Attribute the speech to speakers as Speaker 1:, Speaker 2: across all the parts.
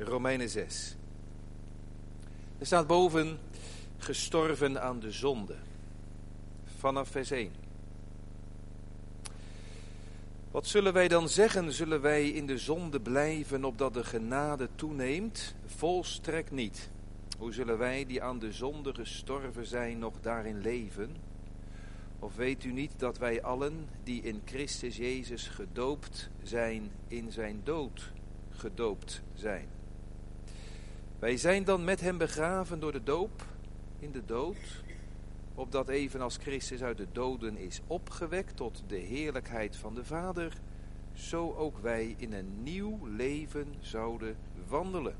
Speaker 1: Romeinen 6. Er staat boven gestorven aan de zonde. Vanaf vers 1. Wat zullen wij dan zeggen? Zullen wij in de zonde blijven opdat de genade toeneemt? Volstrekt niet. Hoe zullen wij die aan de zonde gestorven zijn nog daarin leven? Of weet u niet dat wij allen die in Christus Jezus gedoopt zijn, in zijn dood gedoopt zijn? Wij zijn dan met hem begraven door de doop in de dood, opdat evenals Christus uit de doden is opgewekt tot de heerlijkheid van de Vader, zo ook wij in een nieuw leven zouden wandelen.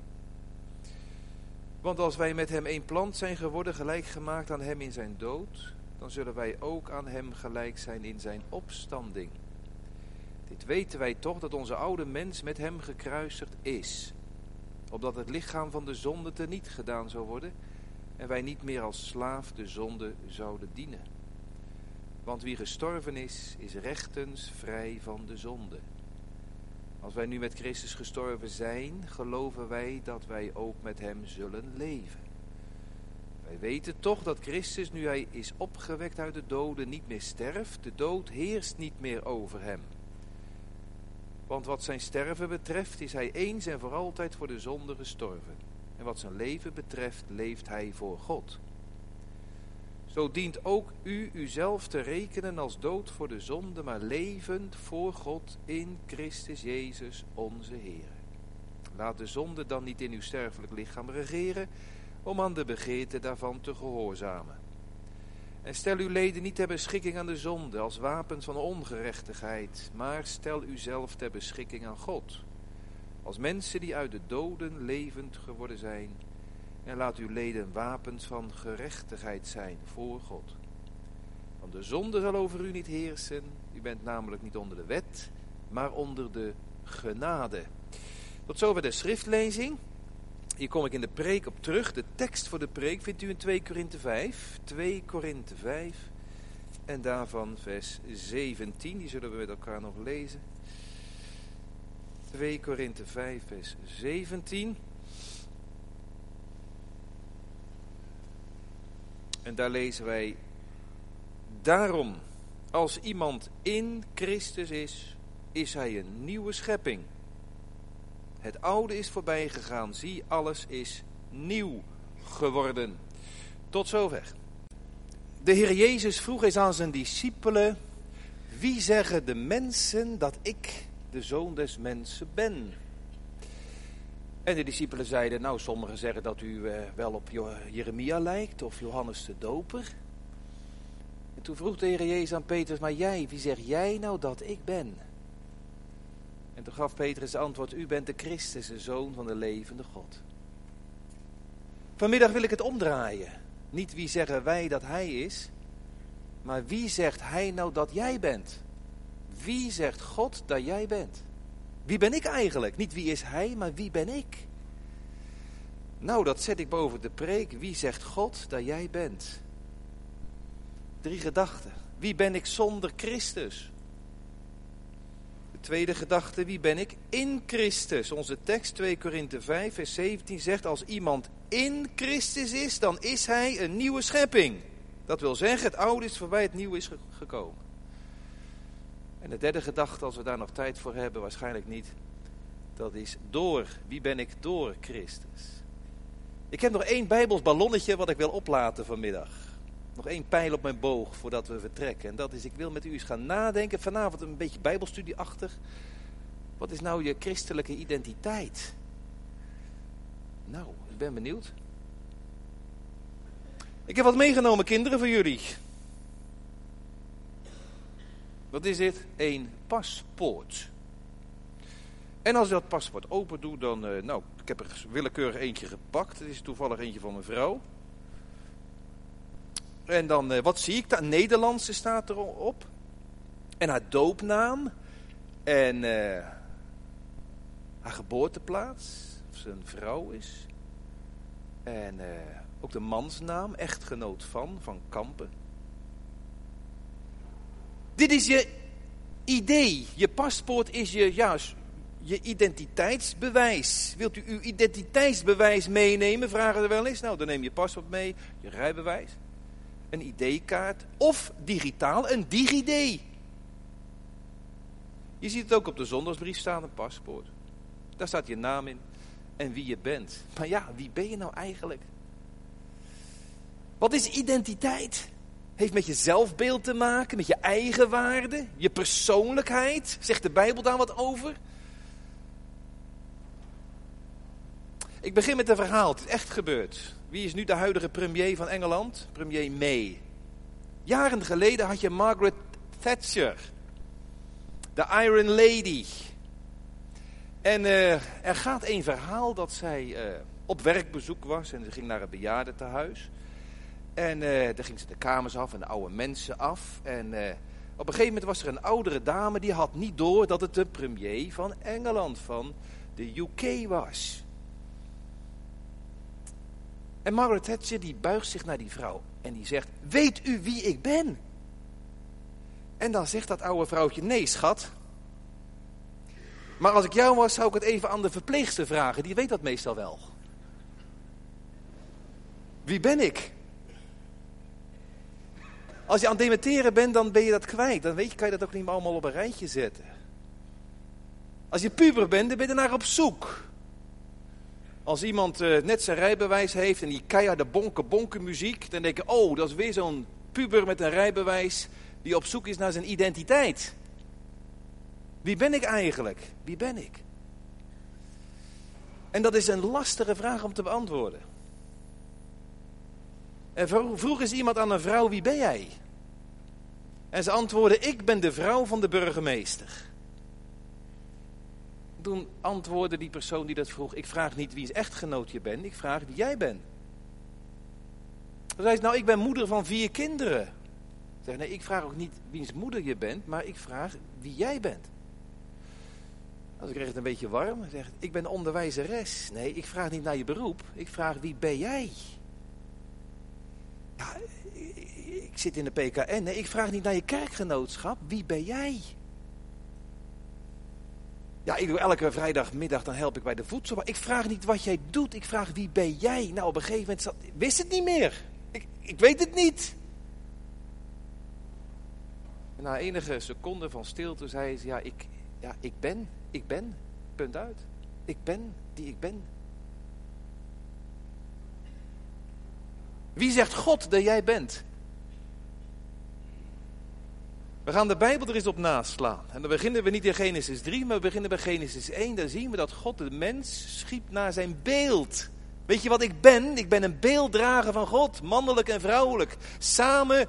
Speaker 1: Want als wij met hem één plant zijn geworden, gelijk gemaakt aan hem in zijn dood, dan zullen wij ook aan hem gelijk zijn in zijn opstanding. Dit weten wij toch dat onze oude mens met hem gekruisigd is, opdat het lichaam van de zonde teniet gedaan zou worden en wij niet meer als slaaf de zonde zouden dienen. Want wie gestorven is, is rechtens vrij van de zonde. Als wij nu met Christus gestorven zijn, geloven wij dat wij ook met hem zullen leven. Wij weten toch dat Christus, nu hij is opgewekt uit de doden, niet meer sterft. De dood heerst niet meer over hem. Want wat zijn sterven betreft, is hij eens en voor altijd voor de zonde gestorven. En wat zijn leven betreft, leeft hij voor God. Zo dient ook u uzelf te rekenen als dood voor de zonde, maar levend voor God in Christus Jezus onze Heer. Laat de zonde dan niet in uw sterfelijk lichaam regeren, om aan de begeerte daarvan te gehoorzamen. En stel uw leden niet ter beschikking aan de zonde als wapens van ongerechtigheid, maar stel uzelf ter beschikking aan God, als mensen die uit de doden levend geworden zijn, en laat uw leden wapens van gerechtigheid zijn voor God. Want de zonde zal over u niet heersen, u bent namelijk niet onder de wet, maar onder de genade. Tot zover de schriftlezing. Hier kom ik in de preek op terug. De tekst voor de preek vindt u in 2 Korinthe 5. 2 Korinthe 5. En daarvan vers 17. Die zullen we met elkaar nog lezen. 2 Korinthe 5 vers 17. En daar lezen wij, daarom, als iemand in Christus is, is hij een nieuwe schepping. Het oude is voorbij gegaan, zie, alles is nieuw geworden. Tot zover. De Heer Jezus vroeg eens aan zijn discipelen, wie zeggen de mensen dat ik de zoon des mensen ben? En de discipelen zeiden, nou sommigen zeggen dat u eh, wel op Jeremia lijkt of Johannes de Doper. En toen vroeg de Heer Jezus aan Petrus, maar jij, wie zeg jij nou dat ik ben? En toen gaf Petrus antwoord, u bent de Christus, de Zoon van de levende God. Vanmiddag wil ik het omdraaien. Niet wie zeggen wij dat hij is, maar wie zegt hij nou dat jij bent? Wie zegt God dat jij bent? Wie ben ik eigenlijk? Niet wie is hij, maar wie ben ik? Nou, dat zet ik boven de preek. Wie zegt God dat jij bent? Drie gedachten. Wie ben ik zonder Christus? De tweede gedachte, wie ben ik in Christus? Onze tekst 2 Korinthe 5 vers 17 zegt, als iemand in Christus is, dan is hij een nieuwe schepping. Dat wil zeggen, het oude is voorbij, het nieuwe is gekomen. En de derde gedachte, als we daar nog tijd voor hebben, waarschijnlijk niet. Dat is door. Wie ben ik door Christus? Ik heb nog één Bijbels ballonnetje wat ik wil oplaten vanmiddag. Nog één pijl op mijn boog voordat we vertrekken. En dat is, ik wil met u eens gaan nadenken. Vanavond een beetje bijbelstudieachtig. Wat is nou je christelijke identiteit? Nou, ik ben benieuwd. Ik heb wat meegenomen, kinderen, voor jullie. Wat is dit? Een paspoort. En als ik dat paspoort open doe, dan, uh, nou, ik heb er willekeurig eentje gepakt. Het is toevallig eentje van mijn vrouw. En dan, uh, wat zie ik daar? Nederlandse staat erop. En haar doopnaam. En uh, haar geboorteplaats. Of ze een vrouw is. En ook de mansnaam, echtgenoot van, van Kampen. Dit is je idee. Je paspoort is je, ja, je identiteitsbewijs. Wilt u uw identiteitsbewijs meenemen? Vragen er wel eens. Nou, dan neem je paspoort mee, je rijbewijs, een ID-kaart of digitaal een DigiD. Je ziet het ook op de zondagsbrief staan, een paspoort. Daar staat je naam in en wie je bent. Maar ja, wie ben je nou eigenlijk? Wat is identiteit? Heeft met je zelfbeeld te maken, met je eigen waarde, je persoonlijkheid. Zegt de Bijbel daar wat over? Ik begin met een verhaal, het is echt gebeurd. Wie is nu de huidige premier van Engeland? Premier May. Jaren geleden had je Margaret Thatcher, de Iron Lady. En uh, er gaat een verhaal dat zij uh, op werkbezoek was en ze ging naar een bejaardentehuis. En uh, daar ging ze de kamers af en de oude mensen af. En op een gegeven moment was er een oudere dame die had niet door dat het de premier van Engeland, van de UK was. En Margaret Thatcher die buigt zich naar die vrouw en die zegt, weet u wie ik ben? En dan zegt dat oude vrouwtje, nee schat. Maar als ik jou was, zou ik het even aan de verpleegster vragen, die weet dat meestal wel. Wie ben ik? Als je aan het dementeren bent, dan ben je dat kwijt. Dan weet je, kan je dat ook niet meer allemaal op een rijtje zetten. Als je puber bent, dan ben je naar op zoek. Als iemand uh, net zijn rijbewijs heeft en die keiharde bonken bonken muziek, dan denk je, oh, dat is weer zo'n puber met een rijbewijs die op zoek is naar zijn identiteit. Wie ben ik eigenlijk? Wie ben ik? En dat is een lastige vraag om te beantwoorden. En vroeg is iemand aan een vrouw, wie ben jij? En ze antwoordde, ik ben de vrouw van de burgemeester. Toen antwoordde die persoon die dat vroeg, ik vraag niet wie echtgenoot je bent, ik vraag wie jij bent. Toen zei ze, nou ik ben moeder van vier kinderen. Ik zeg, nee, ik vraag ook niet wiens moeder je bent, maar ik vraag wie jij bent. Als ik kreeg het een beetje warm. Hij zegt, ik ben onderwijzeres. Nee, ik vraag niet naar je beroep. Ik vraag, wie ben jij? Ja, ik zit in de PKN. Nee, ik vraag niet naar je kerkgenootschap. Wie ben jij? Ja, ik doe elke vrijdagmiddag, dan help ik bij de voedsel. Maar ik vraag niet wat jij doet. Ik vraag, wie ben jij? Nou, op een gegeven moment zat, wist het niet meer. Ik, ik weet het niet. Na enige seconden van stilte zei ze, ja, ik, ja, ik ben, ik ben, punt uit. Ik ben die ik ben. Wie zegt God dat jij bent? We gaan de Bijbel er eens op naslaan. En dan beginnen we niet in Genesis 3, maar we beginnen bij Genesis 1. Daar zien we dat God de mens schiep naar zijn beeld. Weet je wat ik ben? Ik ben een beelddrager van God, mannelijk en vrouwelijk. Samen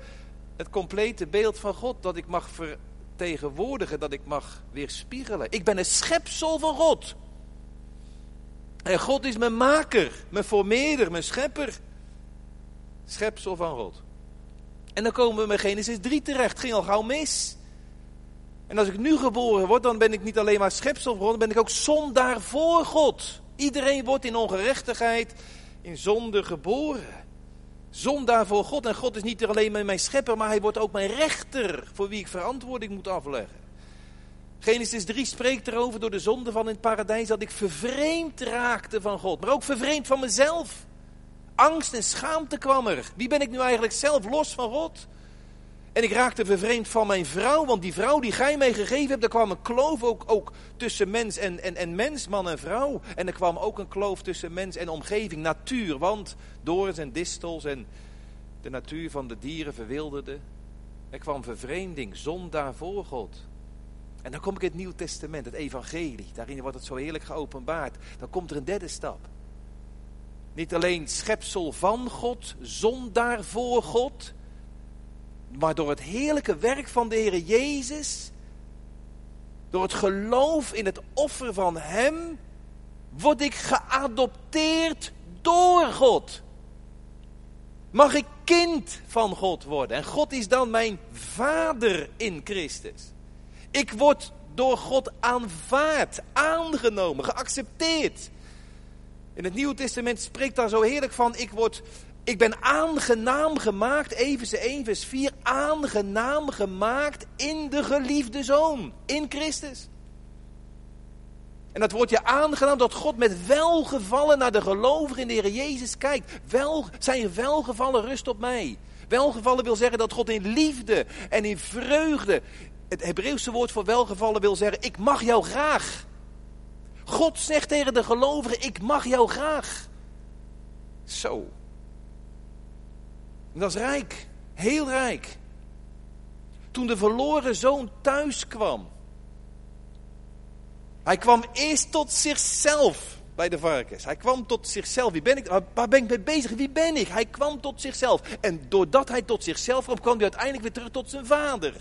Speaker 1: het complete beeld van God dat ik mag vertegenwoordigen, dat ik mag weerspiegelen. Ik ben een schepsel van God. En God is mijn maker, mijn formeerder, mijn schepper. Schepsel van God. En dan komen we bij Genesis 3 terecht. Ging al gauw mis. En als ik nu geboren word, dan ben ik niet alleen maar schepsel dan ben ik ook zondaar voor God. Iedereen wordt in ongerechtigheid, in zonde geboren. Zondaar voor God. En God is niet alleen mijn schepper, maar hij wordt ook mijn rechter, voor wie ik verantwoording moet afleggen. Genesis 3 spreekt erover door de zonde van in het paradijs dat ik vervreemd raakte van God, maar ook vervreemd van mezelf. Angst en schaamte kwam er. Wie ben ik nu eigenlijk zelf los van God? En ik raakte vervreemd van mijn vrouw, want die vrouw die gij mij gegeven hebt, daar kwam een kloof ook, ook tussen mens en, en, en mens, man en vrouw. En er kwam ook een kloof tussen mens en omgeving, natuur, want dorens en distels en de natuur van de dieren verwilderde. Er kwam vervreemding, zondaar voor God. En dan kom ik in het Nieuw Testament, het evangelie, daarin wordt het zo heerlijk geopenbaard. Dan komt er een derde stap. Niet alleen schepsel van God, zondaar voor God, maar door het heerlijke werk van de Heer Jezus, door het geloof in het offer van Hem, word ik geadopteerd door God. Mag ik kind van God worden. En God is dan mijn vader in Christus. Ik word door God aanvaard, aangenomen, geaccepteerd. In het Nieuwe Testament spreekt daar zo heerlijk van, ik, word, ik ben aangenaam gemaakt, Efeze 1 vers 4, aangenaam gemaakt in de geliefde Zoon, in Christus. En dat wordt je aangenaam dat God met welgevallen naar de gelovigen in de Heer Jezus kijkt. Wel, zijn welgevallen rust op mij. Welgevallen wil zeggen dat God in liefde en in vreugde. Het Hebreeuwse woord voor welgevallen wil zeggen: Ik mag jou graag. God zegt tegen de gelovigen: Ik mag jou graag. Zo. Dat is rijk. Heel rijk. Toen de verloren zoon thuis kwam. Hij kwam eerst tot zichzelf bij de varkens. Hij kwam tot zichzelf. Wie ben ik? Waar ben ik mee bezig? Wie ben ik? Hij kwam tot zichzelf. En doordat hij tot zichzelf kwam, kwam hij uiteindelijk weer terug tot zijn vader.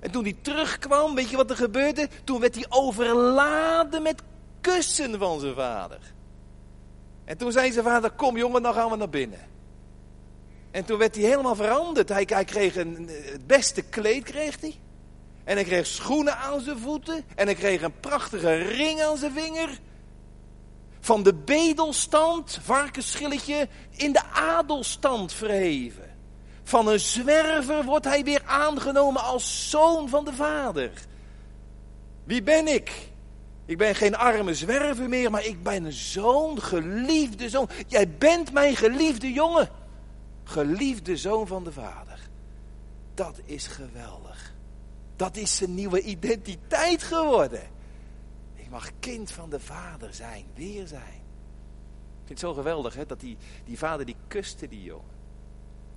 Speaker 1: En toen hij terugkwam, weet je wat er gebeurde? Toen werd hij overladen met kussen van zijn vader. En toen zei zijn vader, kom jongen, dan gaan we naar binnen. En toen werd hij helemaal veranderd. Hij, kreeg een, het beste kleed, kreeg hij. En hij kreeg schoenen aan zijn voeten. En hij kreeg een prachtige ring aan zijn vinger. Van de bedelstand, varkensschilletje, in de adelstand verheven. Van een zwerver wordt hij weer aangenomen als zoon van de vader. Wie ben ik? Ik ben geen arme zwerver meer, maar ik ben een zoon, geliefde zoon. Jij bent mijn geliefde jongen. Geliefde zoon van de vader. Dat is geweldig. Dat is zijn nieuwe identiteit geworden. Ik mag kind van de vader zijn, weer zijn. Ik vind het zo geweldig hè, dat die, die vader die kuste die jongen.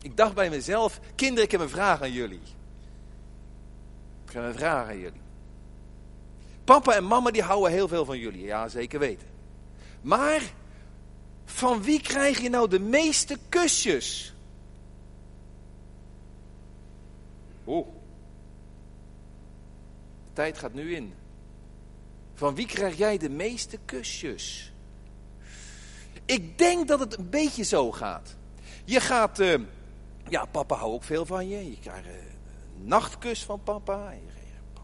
Speaker 1: Ik dacht bij mezelf, kinderen, ik heb een vraag aan jullie. Ik heb een vraag aan jullie. Papa en mama die houden heel veel van jullie, ja zeker weten. Maar van wie krijg je nou de meeste kusjes? Oeh. Tijd gaat nu in. Van wie krijg jij de meeste kusjes? Ik denk dat het een beetje zo gaat. Je gaat, uh, ja, papa houdt ook veel van je. Je krijgt een nachtkus van papa.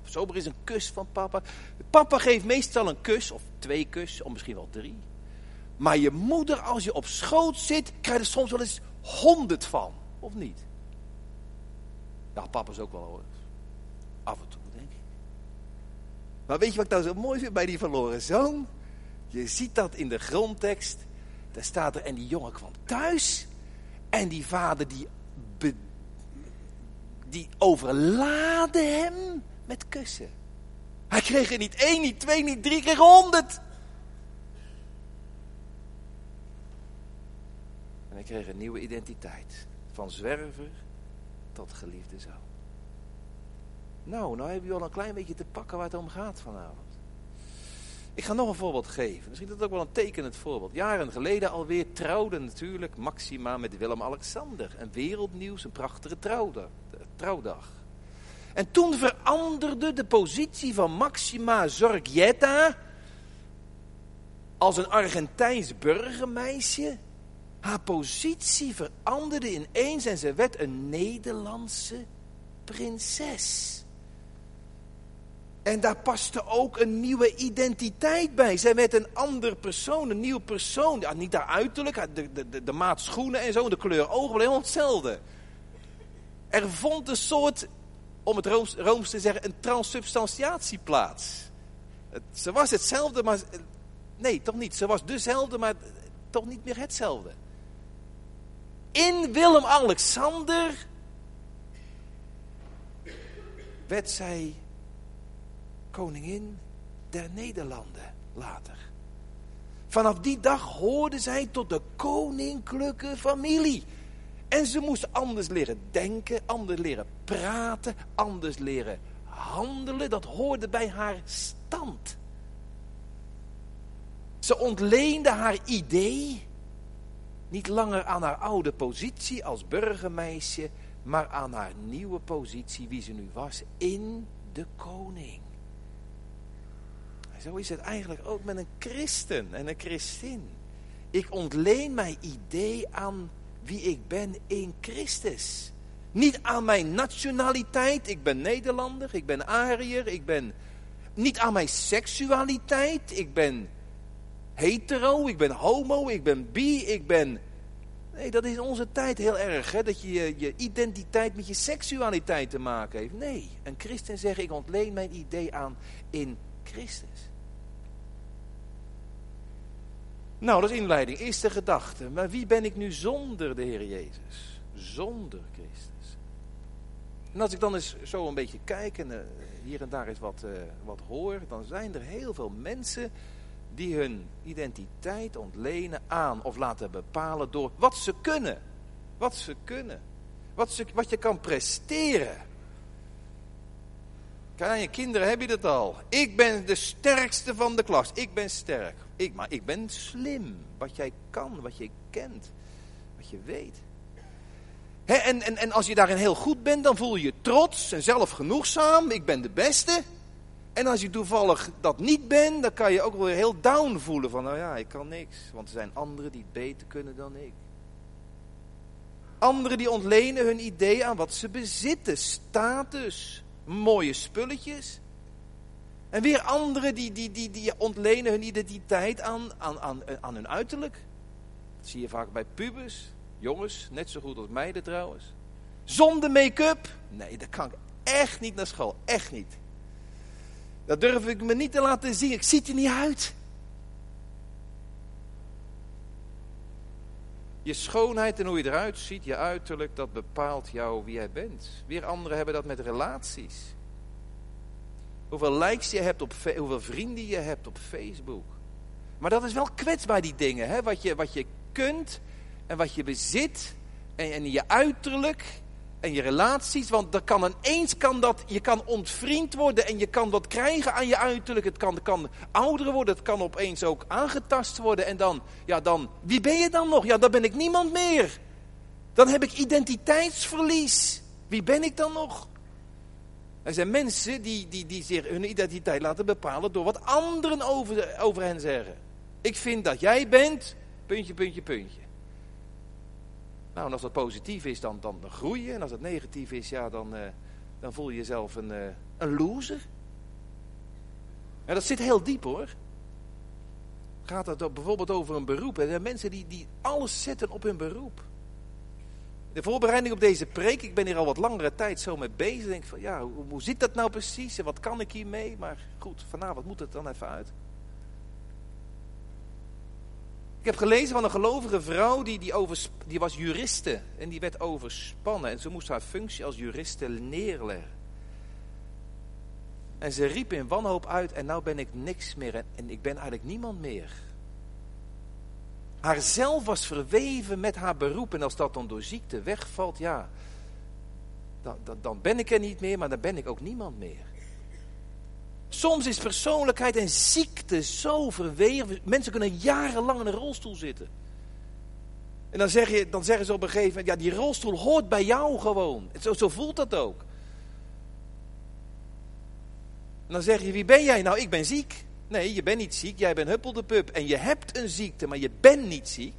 Speaker 1: Zomer is een kus van papa. Papa geeft meestal een kus, of twee kus, of misschien wel drie. Maar je moeder, als je op schoot zit, krijgt er soms wel eens honderd van. Of niet? Ja, papa is ook wel hoor. Af en toe, denk ik. Maar weet je wat ik nou zo mooi vind bij die verloren zoon? Je ziet dat in de grondtekst. Daar staat er, en die jongen kwam thuis. En die vader die, die overlaadde hem met kussen. Hij kreeg er niet één, niet twee, niet drie, kreeg honderd. En hij kreeg een nieuwe identiteit. Van zwerver tot geliefde zoon. Nou, nou heb je al een klein beetje te pakken waar het om gaat vanavond. Ik ga nog een voorbeeld geven. Misschien dat ook wel een tekenend voorbeeld. Jaren geleden alweer trouwde natuurlijk Maxima met Willem-Alexander. Een wereldnieuws, een prachtige trouwdag. Trouwdag. En toen veranderde de positie van Maxima Zorgieta als een Argentijns burgermeisje. Haar positie veranderde ineens en ze werd een Nederlandse prinses. En daar paste ook een nieuwe identiteit bij. Zij werd een ander persoon, een nieuw persoon. Ja, niet haar uiterlijk, de, de, de, maat schoenen en zo, de kleur ogen, helemaal hetzelfde. Er vond een soort om het Rooms, te zeggen, een transsubstantiatie plaats. ze was hetzelfde, maar. Nee, toch niet. Ze was dezelfde, maar toch niet meer hetzelfde. In Willem-Alexander werd zij koningin der Nederlanden later. Vanaf die dag hoorde zij tot de koninklijke familie. En ze moest anders leren denken, anders leren praten, anders leren handelen. Dat hoorde bij haar stand. Ze ontleende haar idee niet langer aan haar oude positie als burgermeisje, maar aan haar nieuwe positie, wie ze nu was, in de koning. Zo is het eigenlijk ook met een christen en een christin. Ik ontleen mijn idee aan wie ik ben in Christus. Niet aan mijn nationaliteit, ik ben Nederlander, ik ben Ariër, ik ben... Niet aan mijn seksualiteit, ik ben hetero, ik ben homo, ik ben bi, ik ben... Nee, dat is onze tijd heel erg, hè, dat je, je identiteit met je seksualiteit te maken heeft. Nee, een christen zegt, ik ontleen mijn idee aan in Christus. Nou, dat is inleiding. Eerste gedachte. Maar wie ben ik nu zonder de Heer Jezus? Zonder Christus. En als ik dan eens zo een beetje kijk en uh, hier en daar eens wat, uh, wat hoor, dan zijn er heel veel mensen die hun identiteit ontlenen aan of laten bepalen door wat ze kunnen. Wat ze kunnen. Wat, ze, wat je kan presteren. Kijk, je kinderen heb je dat al. Ik ben de sterkste van de klas. Ik ben sterk. Ik, maar ik ben slim. Wat jij kan, wat je kent, wat je weet. en, en, en als je daarin heel goed bent, dan voel je je trots en zelfgenoegzaam. Ik ben de beste. En als je toevallig dat niet bent, dan kan je ook wel heel down voelen van, nou ja, ik kan niks. Want er zijn anderen die het beter kunnen dan ik. Anderen die ontlenen hun idee aan wat ze bezitten. Status, mooie spulletjes. En weer anderen die, die, die, die ontlenen hun identiteit aan, aan, aan, aan hun uiterlijk. Dat zie je vaak bij pubers, jongens, net zo goed als meiden trouwens. Zonder make-up? Nee, dat kan ik echt niet naar school. Echt niet. Dat durf ik me niet te laten zien. Ik zie er niet uit. Je schoonheid en hoe je eruit ziet, je uiterlijk, dat bepaalt jou wie jij bent. Weer anderen hebben dat met relaties. Hoeveel likes je hebt op hoeveel vrienden je hebt op Facebook. Maar dat is wel kwetsbaar, die dingen. Hè? Wat, je, wat je kunt en wat je bezit en, en je uiterlijk en je relaties. Want er kan ineens kan dat, je kan ontvriend worden en je kan wat krijgen aan je uiterlijk. Het kan, kan ouder worden, het kan opeens ook aangetast worden. En dan, ja dan, wie ben je dan nog? Ja, dan ben ik niemand meer. Dan heb ik identiteitsverlies. Wie ben ik dan nog? Er zijn mensen die, die, die zich hun identiteit laten bepalen door wat anderen over, over hen zeggen. Ik vind dat jij bent, puntje, puntje, puntje. Nou, en als dat positief is, dan, dan, groei je. En als het negatief is, ja, dan, uh, dan voel je jezelf een, uh, een loser. En dat zit heel diep hoor. Gaat het bijvoorbeeld over een beroep. Er zijn mensen die, die alles zetten op hun beroep. De voorbereiding op deze preek, ik ben hier al wat langere tijd zo mee bezig. Denk van ja, hoe, hoe zit dat nou precies en wat kan ik hiermee? Maar goed, vanavond moet het dan even uit. Ik heb gelezen van een gelovige vrouw, die, die, over, die was juriste en die werd overspannen. En ze moest haar functie als juriste neerleggen. En ze riep in wanhoop uit en nou ben ik niks meer en, en ik ben eigenlijk niemand meer. Haar zelf was verweven met haar beroep en als dat dan door ziekte wegvalt, ja, dan, dan, ben ik er niet meer, maar dan ben ik ook niemand meer. Soms is persoonlijkheid en ziekte zo verweven. Mensen kunnen jarenlang in een rolstoel zitten. En dan, zeg je, dan zeggen ze op een gegeven moment, ja die rolstoel hoort bij jou gewoon. Zo, zo voelt dat ook. En dan zeg je, wie ben jij? Nou, ik ben ziek. Nee, je bent niet ziek, jij bent huppel de pup. En je hebt een ziekte, maar je bent niet ziek.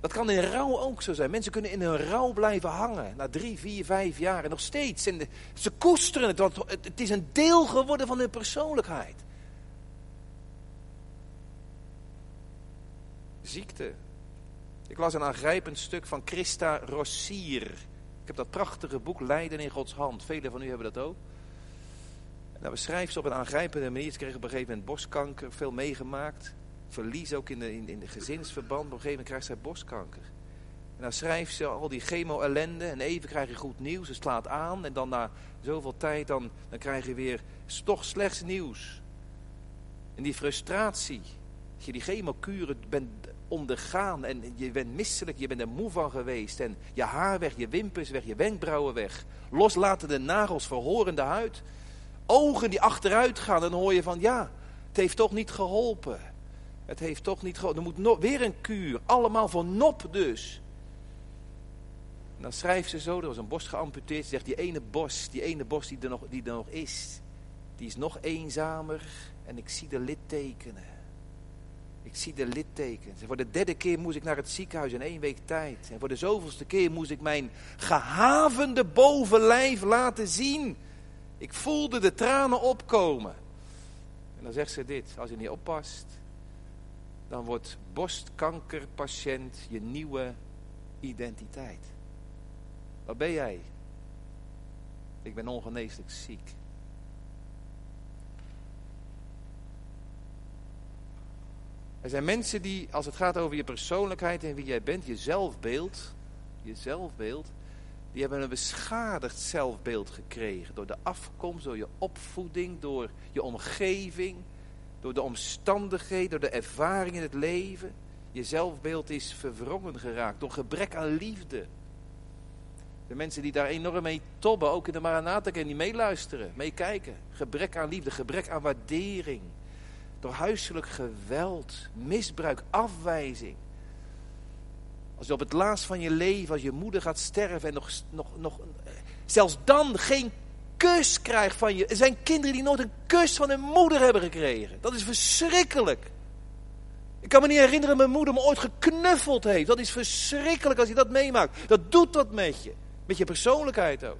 Speaker 1: Dat kan in rouw ook zo zijn. Mensen kunnen in hun rouw blijven hangen. Na drie, vier, vijf jaar en nog steeds. En ze koesteren het, want het is een deel geworden van hun persoonlijkheid. Ziekte. Ik las een aangrijpend stuk van Christa Rossier. Ik heb dat prachtige boek Leiden in Gods hand. Velen van u hebben dat ook. En daar beschrijft ze op een aangrijpende manier. Ze kreeg op een gegeven moment borstkanker, veel meegemaakt verlies ook in de, in, in de gezinsverband. Op een gegeven moment krijgt zij borstkanker. En dan schrijft ze al die chemo-ellende en even krijg je goed nieuws. Het slaat aan en dan na zoveel tijd dan, dan krijg je weer toch slechts nieuws. En die frustratie, als je die chemokuren bent ondergaan en je bent misselijk, je bent er moe van geweest. En je haar weg, je wimpers weg, je wenkbrauwen weg. Loslaten de nagels, verhorende huid. Ogen die achteruit gaan, dan hoor je van ja, het heeft toch niet geholpen. Het heeft toch niet geholpen. Er moet nog, weer een kuur. Allemaal voor nop dus. En dan schrijft ze zo, er was een borst geamputeerd. Ze zegt, die ene borst, die ene borst die er, nog, die er nog is, die is nog eenzamer. En ik zie de littekenen. Ik zie de littekenen. Voor de derde keer moest ik naar het ziekenhuis in één week tijd. En voor de zoveelste keer moest ik mijn gehavende bovenlijf laten zien. Ik voelde de tranen opkomen. En dan zegt ze dit, als je niet oppast, dan wordt borstkankerpatiënt je nieuwe identiteit. Wat ben jij? Ik ben ongeneeslijk ziek. Er zijn mensen die, als het gaat over je persoonlijkheid en wie jij bent, je zelfbeeld, je zelfbeeld, die hebben een beschadigd zelfbeeld gekregen. Door de afkomst, door je opvoeding, door je omgeving, door de omstandigheden, door de ervaring in het leven. Je zelfbeeld is verwrongen geraakt door gebrek aan liefde. De mensen die daar enorm mee tobben, ook in de Maranatha, die meeluisteren, meekijken. Gebrek aan liefde, gebrek aan waardering. Door huiselijk geweld, misbruik, afwijzing. Als je op het laatst van je leven, als je moeder gaat sterven en nog, nog, nog zelfs dan geen kus krijgt van je. Er zijn kinderen die nooit een kus van hun moeder hebben gekregen. Dat is verschrikkelijk. Ik kan me niet herinneren dat mijn moeder me ooit geknuffeld heeft. Dat is verschrikkelijk als je dat meemaakt. Dat doet wat met je. Met je persoonlijkheid ook.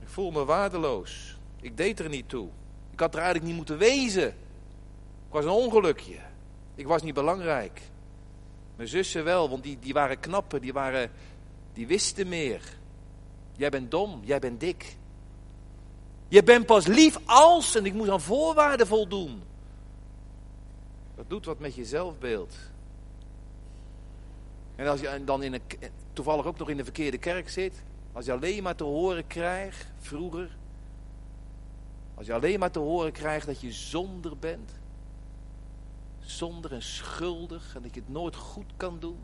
Speaker 1: Ik voel me waardeloos. Ik deed er niet toe. Ik had er eigenlijk niet moeten wezen. Ik was een ongelukje. Ik was niet belangrijk. Mijn zussen wel, want die, die waren knapper, die, waren, die wisten meer. Jij bent dom, jij bent dik. Je bent pas lief als, en ik moest aan voorwaarden voldoen. Dat doet wat met je zelfbeeld. En als je dan in een, toevallig ook nog in de verkeerde kerk zit, als je alleen maar te horen krijgt, vroeger, als je alleen maar te horen krijgt dat je zonder bent, zonder en schuldig en dat je het nooit goed kan doen,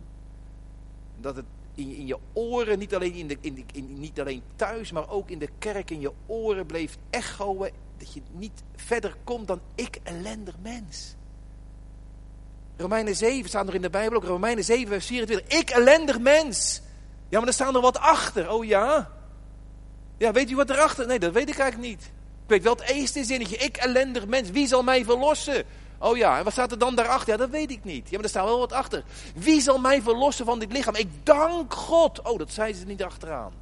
Speaker 1: dat het in, in je oren, niet alleen, in de, in, niet alleen thuis, maar ook in de kerk, in je oren bleef echoen dat je niet verder komt dan ik ellendig mens. Romeinen 7 staat nog in de Bijbel ook. Romeinen 7, vers 24. Ik ellendig mens. Ja, maar er staat nog wat achter. Oh ja? Ja, weet u wat erachter? Nee, dat weet ik eigenlijk niet. Ik weet wel het eerste zinnetje. Ik ellendig mens. Wie zal mij verlossen? Oh ja, en wat staat er dan daarachter? Ja, dat weet ik niet. Ja, maar er staat wel wat achter. Wie zal mij verlossen van dit lichaam? Ik dank God. Oh, dat zei ze niet achteraan.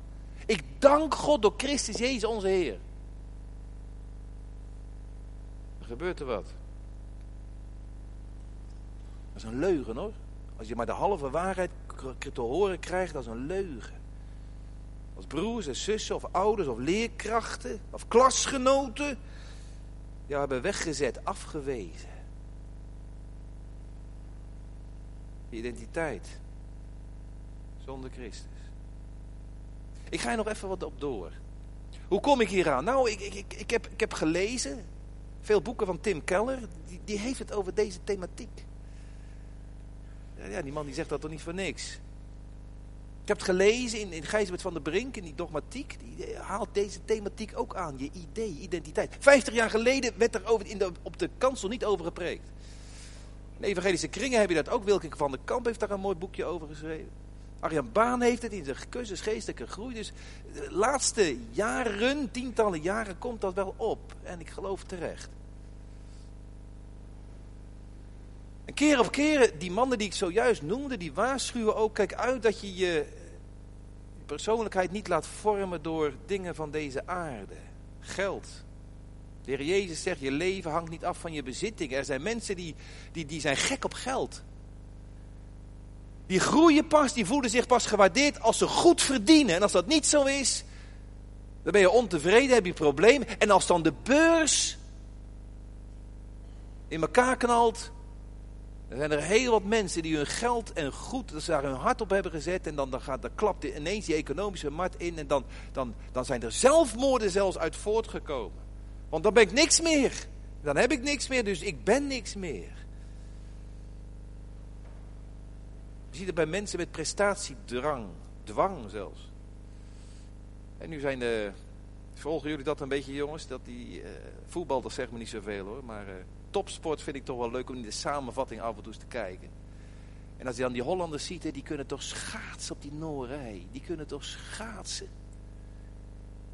Speaker 1: Ik dank God door Christus Jezus onze Heer. Er gebeurt er wat. Dat is een leugen hoor. Als je maar de halve waarheid te horen krijgt, dat is een leugen. Als broers en zussen of ouders of leerkrachten of klasgenoten. Ja, hebben weggezet, afgewezen. Identiteit. Zonder Christus. Ik ga er nog even wat op door. Hoe kom ik hier aan? Nou, ik, ik, ik, heb, ik heb gelezen. Veel boeken van Tim Keller. Die, die heeft het over deze thematiek. Ja, die man die zegt dat toch niet voor niks. Ik heb het gelezen in, in Gijsbert van der Brink, in die dogmatiek. Die haalt deze thematiek ook aan. Je idee, identiteit. Vijftig jaar geleden werd er over, in de, op de kansel niet over gepreekt. In evangelische kringen heb je dat ook. Wilking van der Kamp heeft daar een mooi boekje over geschreven. Arjan Baan heeft het in zijn cursus geestelijke groei. Dus de laatste jaren, tientallen jaren, komt dat wel op. En ik geloof terecht. En keer op keren, die mannen die ik zojuist noemde, die waarschuwen ook, kijk uit dat je je persoonlijkheid niet laat vormen door dingen van deze aarde. Geld. De Heer Jezus zegt, je leven hangt niet af van je bezitting. Er zijn mensen die, die, die zijn gek op geld. Die groeien pas, die voelen zich pas gewaardeerd als ze goed verdienen. En als dat niet zo is, dan ben je ontevreden, heb je problemen. En als dan de beurs in elkaar knalt, er zijn er heel wat mensen die hun geld en goed, dat ze daar hun hart op hebben gezet. En dan, dan, gaat, dan klapt ineens die economische markt in. En dan, dan, dan zijn er zelfmoorden zelfs uit voortgekomen. Want dan ben ik niks meer. Dan heb ik niks meer, dus ik ben niks meer. Je ziet het bij mensen met prestatiedrang. Dwang zelfs. En nu zijn de... Volgen jullie dat een beetje jongens? Dat die uh, voetbal, dat zegt me niet zoveel hoor. Maar... Uh, topsport vind ik toch wel leuk om in de samenvatting af en toe te kijken. En als je dan die Hollanders ziet, die kunnen toch schaatsen op die Noorij. Die kunnen toch schaatsen.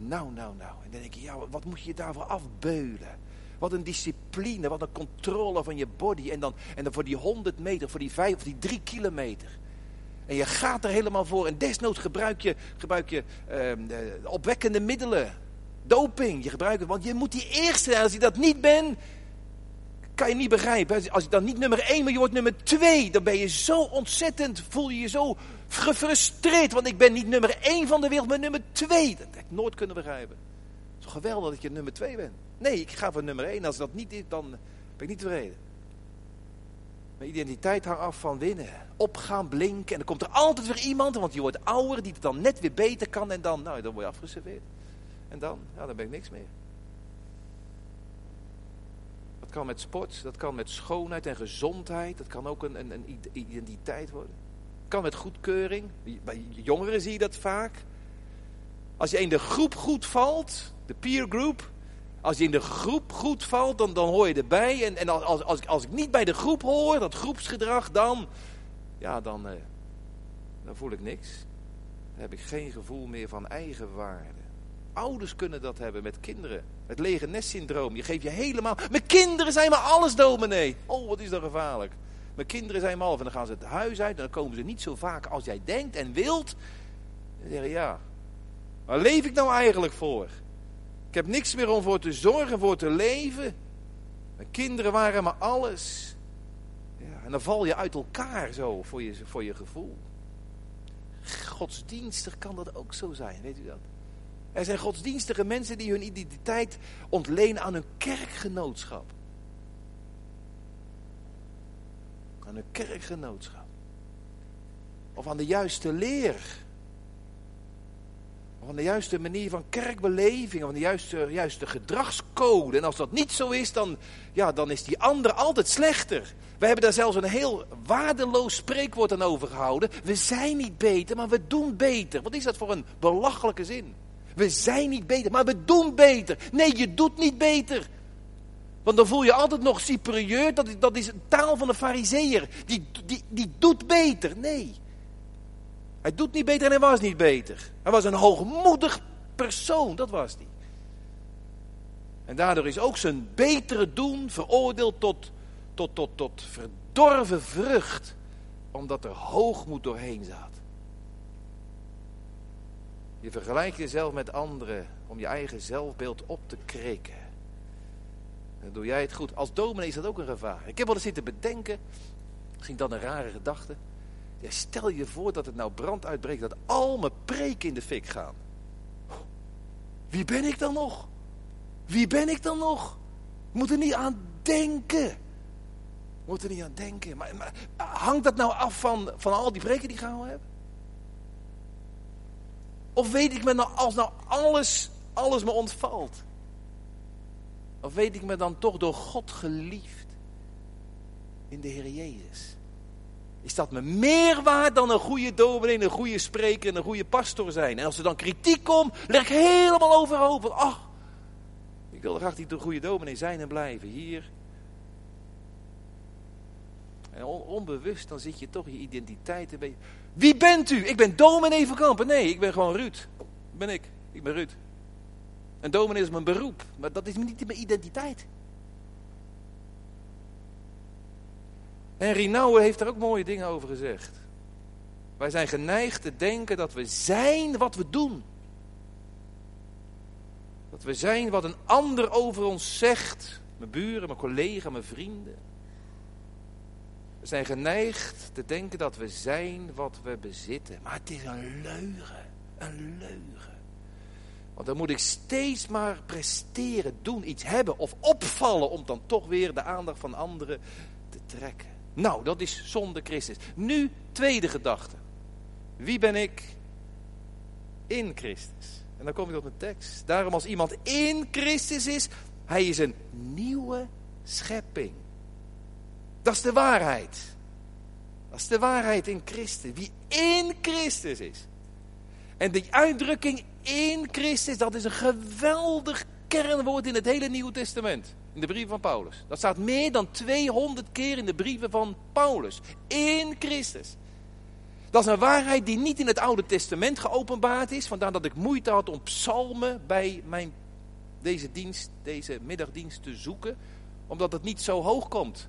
Speaker 1: Nou, nou, nou. En dan denk je, ja, wat moet je daarvoor afbeulen? Wat een discipline, wat een controle van je body. En dan, en dan voor die 100 meter, voor die 5 of die 3 kilometer. En je gaat er helemaal voor. En desnoods gebruik je, gebruik je uh, opwekkende middelen. Doping, je gebruikt het. Want je moet die eerste, als je dat niet bent, kan je niet begrijpen. Als je dan niet nummer 1, maar je wordt nummer 2, dan ben je zo ontzettend, voel je je zo gefrustreerd. Want ik ben niet nummer 1 van de wereld, maar nummer 2. Dat heb ik nooit kunnen begrijpen. Het is geweldig dat je nummer 2 bent. Nee, ik ga voor nummer 1. Als dat niet is, dan ben ik niet tevreden. Mijn identiteit hangt af van winnen. Opgaan, blinken. En dan komt er altijd weer iemand, want je wordt ouder, die het dan net weer beter kan. En dan, nou, dan word je afgeserveerd. En dan, ja, dan ben ik niks meer. Dat kan met sport, dat kan met schoonheid en gezondheid. Dat kan ook een, een, een identiteit worden. Het kan met goedkeuring. Bij jongeren zie je dat vaak. Als je in de groep goed valt, de peer group, als je in de groep goed valt, dan, dan hoor je erbij. En, en als, als, als ik niet bij de groep hoor, dat groepsgedrag, dan, ja, dan, eh, dan voel ik niks. Dan heb ik geen gevoel meer van eigenwaarde. Ouders kunnen dat hebben met kinderen. Het lege nest-syndroom. Je geeft je helemaal... Mijn kinderen zijn maar alles, dominee. Oh, wat is dat gevaarlijk. Mijn kinderen zijn maar half. En dan gaan ze het huis uit. En dan komen ze niet zo vaak als jij denkt en wilt. En zeggen ja, waar leef ik nou eigenlijk voor? Ik heb niks meer om voor te zorgen, voor te leven. Mijn kinderen waren maar alles. Ja, en dan val je uit elkaar zo voor je, voor je gevoel. Godsdienstig kan dat ook zo zijn, weet u dat? Er zijn godsdienstige mensen die hun identiteit ontlenen aan hun kerkgenootschap. Aan hun kerkgenootschap. Of aan de juiste leer van de juiste manier van kerkbeleving, van de juiste, juiste gedragscode. En als dat niet zo is, dan, ja, dan is die ander altijd slechter. We hebben daar zelfs een heel waardeloos spreekwoord aan overgehouden. We zijn niet beter, maar we doen beter. Wat is dat voor een belachelijke zin? We zijn niet beter, maar we doen beter. Nee, je doet niet beter. Want dan voel je altijd nog superieur. Dat is, dat is een taal van de fariseer. Die, die, die doet beter. Nee. Hij doet niet beter en hij was niet beter. Hij was een hoogmoedig persoon, dat was hij. En daardoor is ook zijn betere doen veroordeeld tot, tot, tot, tot verdorven vrucht, omdat er hoogmoed doorheen zat. Je vergelijkt jezelf met anderen om je eigen zelfbeeld op te kreken. Dan doe jij het goed. Als dominee is dat ook een gevaar. Ik heb wel eens zitten bedenken, misschien dan een rare gedachte. Ja, stel je voor dat het nou brand uitbreekt, dat al mijn preken in de fik gaan. Wie ben ik dan nog? Wie ben ik dan nog? Moet er niet aan denken. Moet er niet aan denken. Maar, maar, hangt dat nou af van, van al die preken die ik gehouden heb? Of weet ik me nou, als nou alles, alles me ontvalt? Of weet ik me dan toch door God geliefd in de Heer Jezus? is dat me meer waard dan een goede dominee, een goede spreker en een goede pastor zijn. En als er dan kritiek komt, leg ik helemaal overhoop. ach, ik wil graag een goede dominee zijn en blijven hier. En onbewust, dan zit je toch je identiteit een beetje... Wie bent u? Ik ben dominee van Kampen. Nee, ik ben gewoon Ruud. Dat ben ik. Ik ben Ruud. En dominee is mijn beroep. Maar dat is niet mijn identiteit. En Rinauwe heeft er ook mooie dingen over gezegd. Wij zijn geneigd te denken dat we zijn wat we doen. Dat we zijn wat een ander over ons zegt. Mijn buren, mijn collega, mijn vrienden. We zijn geneigd te denken dat we zijn wat we bezitten. Maar het is een leugen. Een leugen. Want dan moet ik steeds maar presteren, doen, iets hebben of opvallen om dan toch weer de aandacht van anderen te trekken. Nou, dat is zonder Christus. Nu, tweede gedachte. Wie ben ik in Christus? En dan kom ik op een tekst. Daarom als iemand in Christus is, hij is een nieuwe schepping. Dat is de waarheid. Dat is de waarheid in Christus. Wie in Christus is. En die uitdrukking in Christus, dat is een geweldig kernwoord in het hele Nieuwe Testament. In de brieven van Paulus. Dat staat meer dan 200 keer in de brieven van Paulus. In Christus. Dat is een waarheid die niet in het Oude Testament geopenbaard is. Vandaar dat ik moeite had om psalmen bij mijn, deze, dienst, deze middagdienst te zoeken. Omdat het niet zo hoog komt.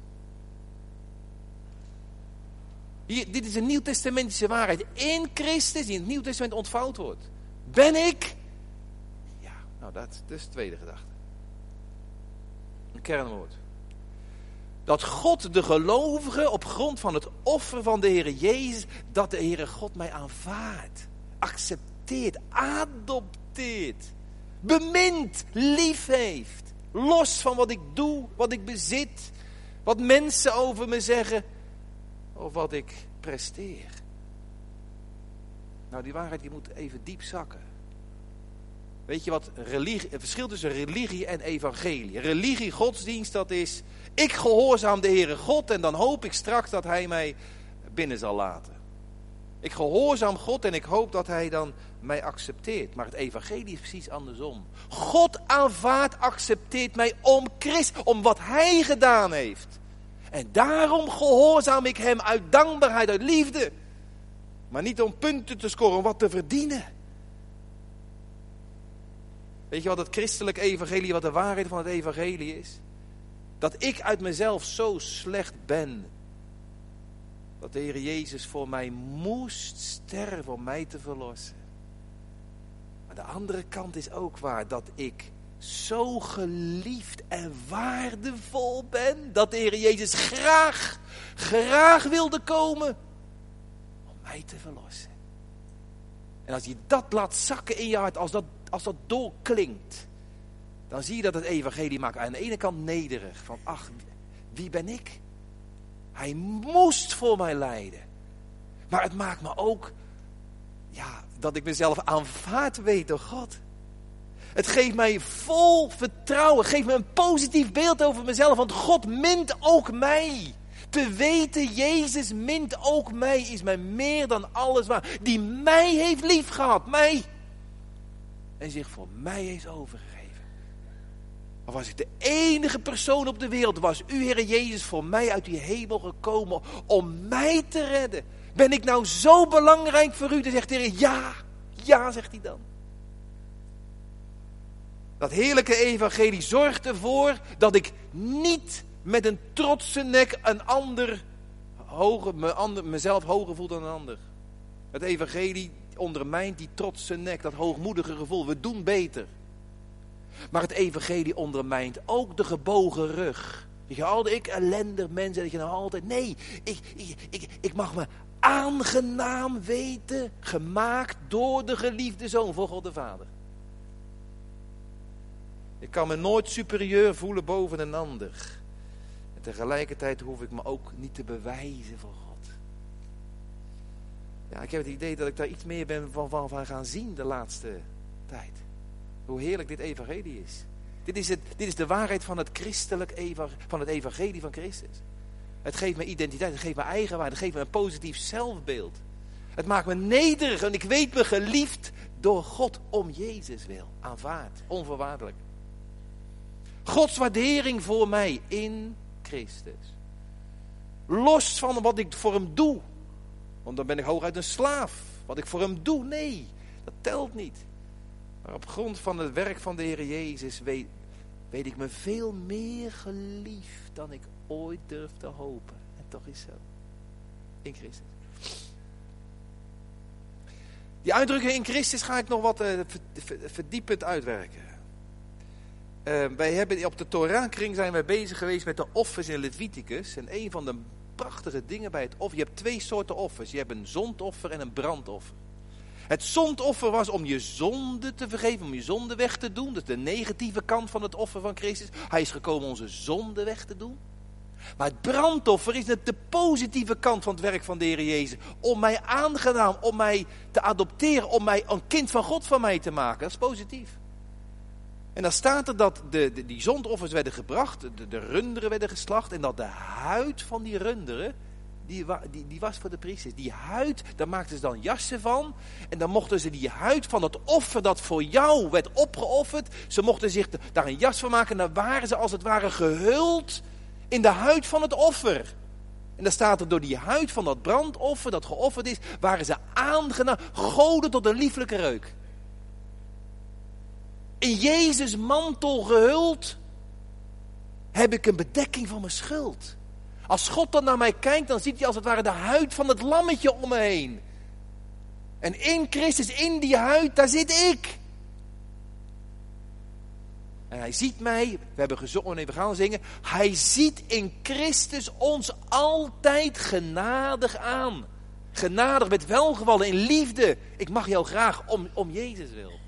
Speaker 1: Dit is een Nieuw-Testamentische waarheid. In Christus, die in het Nieuw Testament ontvouwd wordt. Ben ik? Ja, nou dat, is de tweede gedachte. Een kernwoord. Dat God de gelovigen op grond van het offer van de Heer Jezus, dat de Heere God mij aanvaardt, accepteert, adopteert, bemint, lief heeft. Los van wat ik doe, wat ik bezit, wat mensen over me zeggen. Of wat ik presteer. Nou, die waarheid die moet even diep zakken. Weet je wat religie, het verschil tussen religie en evangelie? Religie, godsdienst, dat is, ik gehoorzaam de Heere God en dan hoop ik straks dat Hij mij binnen zal laten. Ik gehoorzaam God en ik hoop dat Hij dan mij accepteert. Maar het evangelie is precies andersom. God aanvaardt, accepteert mij om Christ, om wat Hij gedaan heeft. En daarom gehoorzaam ik Hem uit dankbaarheid, uit liefde. Maar niet om punten te scoren, om wat te verdienen. Weet je wat het christelijk evangelie, wat de waarheid van het evangelie is? Dat ik uit mezelf zo slecht ben. Dat de Heer Jezus voor mij moest sterven om mij te verlossen. Maar de andere kant is ook waar. Dat ik zo geliefd en waardevol ben. Dat de Heer Jezus graag, graag wilde komen om mij te verlossen. En als je dat laat zakken in je hart, als dat als dat doorklinkt, dan zie je dat het evangelie maakt aan de ene kant nederig. Van ach, wie ben ik? Hij moest voor mij lijden. Maar het maakt me ook, ja, dat ik mezelf aanvaard weet door God. Het geeft mij vol vertrouwen, geeft me een positief beeld over mezelf, want God mint ook mij. Te weten, Jezus mint ook mij, is mij meer dan alles waar. Die mij heeft lief gehad, mij en zich voor mij heeft overgegeven. Of was ik de enige persoon op de wereld, was u, Heer Jezus, voor mij uit die hemel gekomen om mij te redden. Ben ik nou zo belangrijk voor u? Dan zegt de Heer, ja, ja, zegt hij dan. Dat heerlijke evangelie zorgt ervoor dat ik niet met een trotse nek een ander, hoger, me, ander mezelf hoger voel dan een ander. Het evangelie ondermijnt die trotse nek, dat hoogmoedige gevoel. We doen beter. Maar het evangelie ondermijnt ook de gebogen rug. Je ik ellendig mens, en je nou altijd, nee, ik, ik, ik, ik mag me aangenaam weten, gemaakt door de geliefde zoon voor God de Vader. Ik kan me nooit superieur voelen boven een ander. En tegelijkertijd hoef ik me ook niet te bewijzen voor God. Ja, ik heb het idee dat ik daar iets meer ben van, van, van gaan zien de laatste tijd. Hoe heerlijk dit evangelie is. Dit is, het, dit is de waarheid van het christelijk van het evangelie van Christus. Het geeft me identiteit, het geeft me eigenwaarde, het geeft me een positief zelfbeeld. Het maakt me nederig en ik weet me geliefd door God om Jezus wil. Aanvaard, onvoorwaardelijk. Gods waardering voor mij in Christus. Los van wat ik voor hem doe. Want dan ben ik hooguit een slaaf. Wat ik voor hem doe, nee, dat telt niet. Maar op grond van het werk van de Heer Jezus weet, weet ik me veel meer geliefd dan ik ooit durf te hopen. En toch is zo. In Christus. Die uitdrukking in Christus ga ik nog wat uh, verdiepend uitwerken. Uh, wij hebben op de Torah-kring zijn wij bezig geweest met de offers in Leviticus. En een van de prachtige dingen bij het offer. Je hebt twee soorten offers. Je hebt een zondoffer en een brandoffer. Het zondoffer was om je zonde te vergeven, om je zonde weg te doen. Dat is de negatieve kant van het offer van Christus. Hij is gekomen onze zonde weg te doen. Maar het brandoffer is de positieve kant van het werk van de Heer Jezus. Om mij aangenaam, om mij te adopteren, om mij een kind van God van mij te maken. Dat is positief. En dan staat er dat de, die zondoffers werden gebracht, de, de, runderen werden geslacht. En dat de huid van die runderen, die, die, die was voor de priesters. Die huid, daar maakten ze dan jassen van. En dan mochten ze die huid van het offer dat voor jou werd opgeofferd. Ze mochten zich daar een jas van maken. En dan waren ze als het ware gehuld in de huid van het offer. En dan staat er door die huid van dat brandoffer dat geofferd is, waren ze aangenaam, goden tot een lieflijke reuk in Jezus mantel gehuld, heb ik een bedekking van mijn schuld. Als God dan naar mij kijkt, dan ziet hij als het ware de huid van het lammetje om me heen. En in Christus, in die huid, daar zit ik. En hij ziet mij, we hebben gezongen en we gaan zingen. Hij ziet in Christus ons altijd genadig aan. Genadig met welgevallen, in liefde. Ik mag jou graag om, om Jezus wil.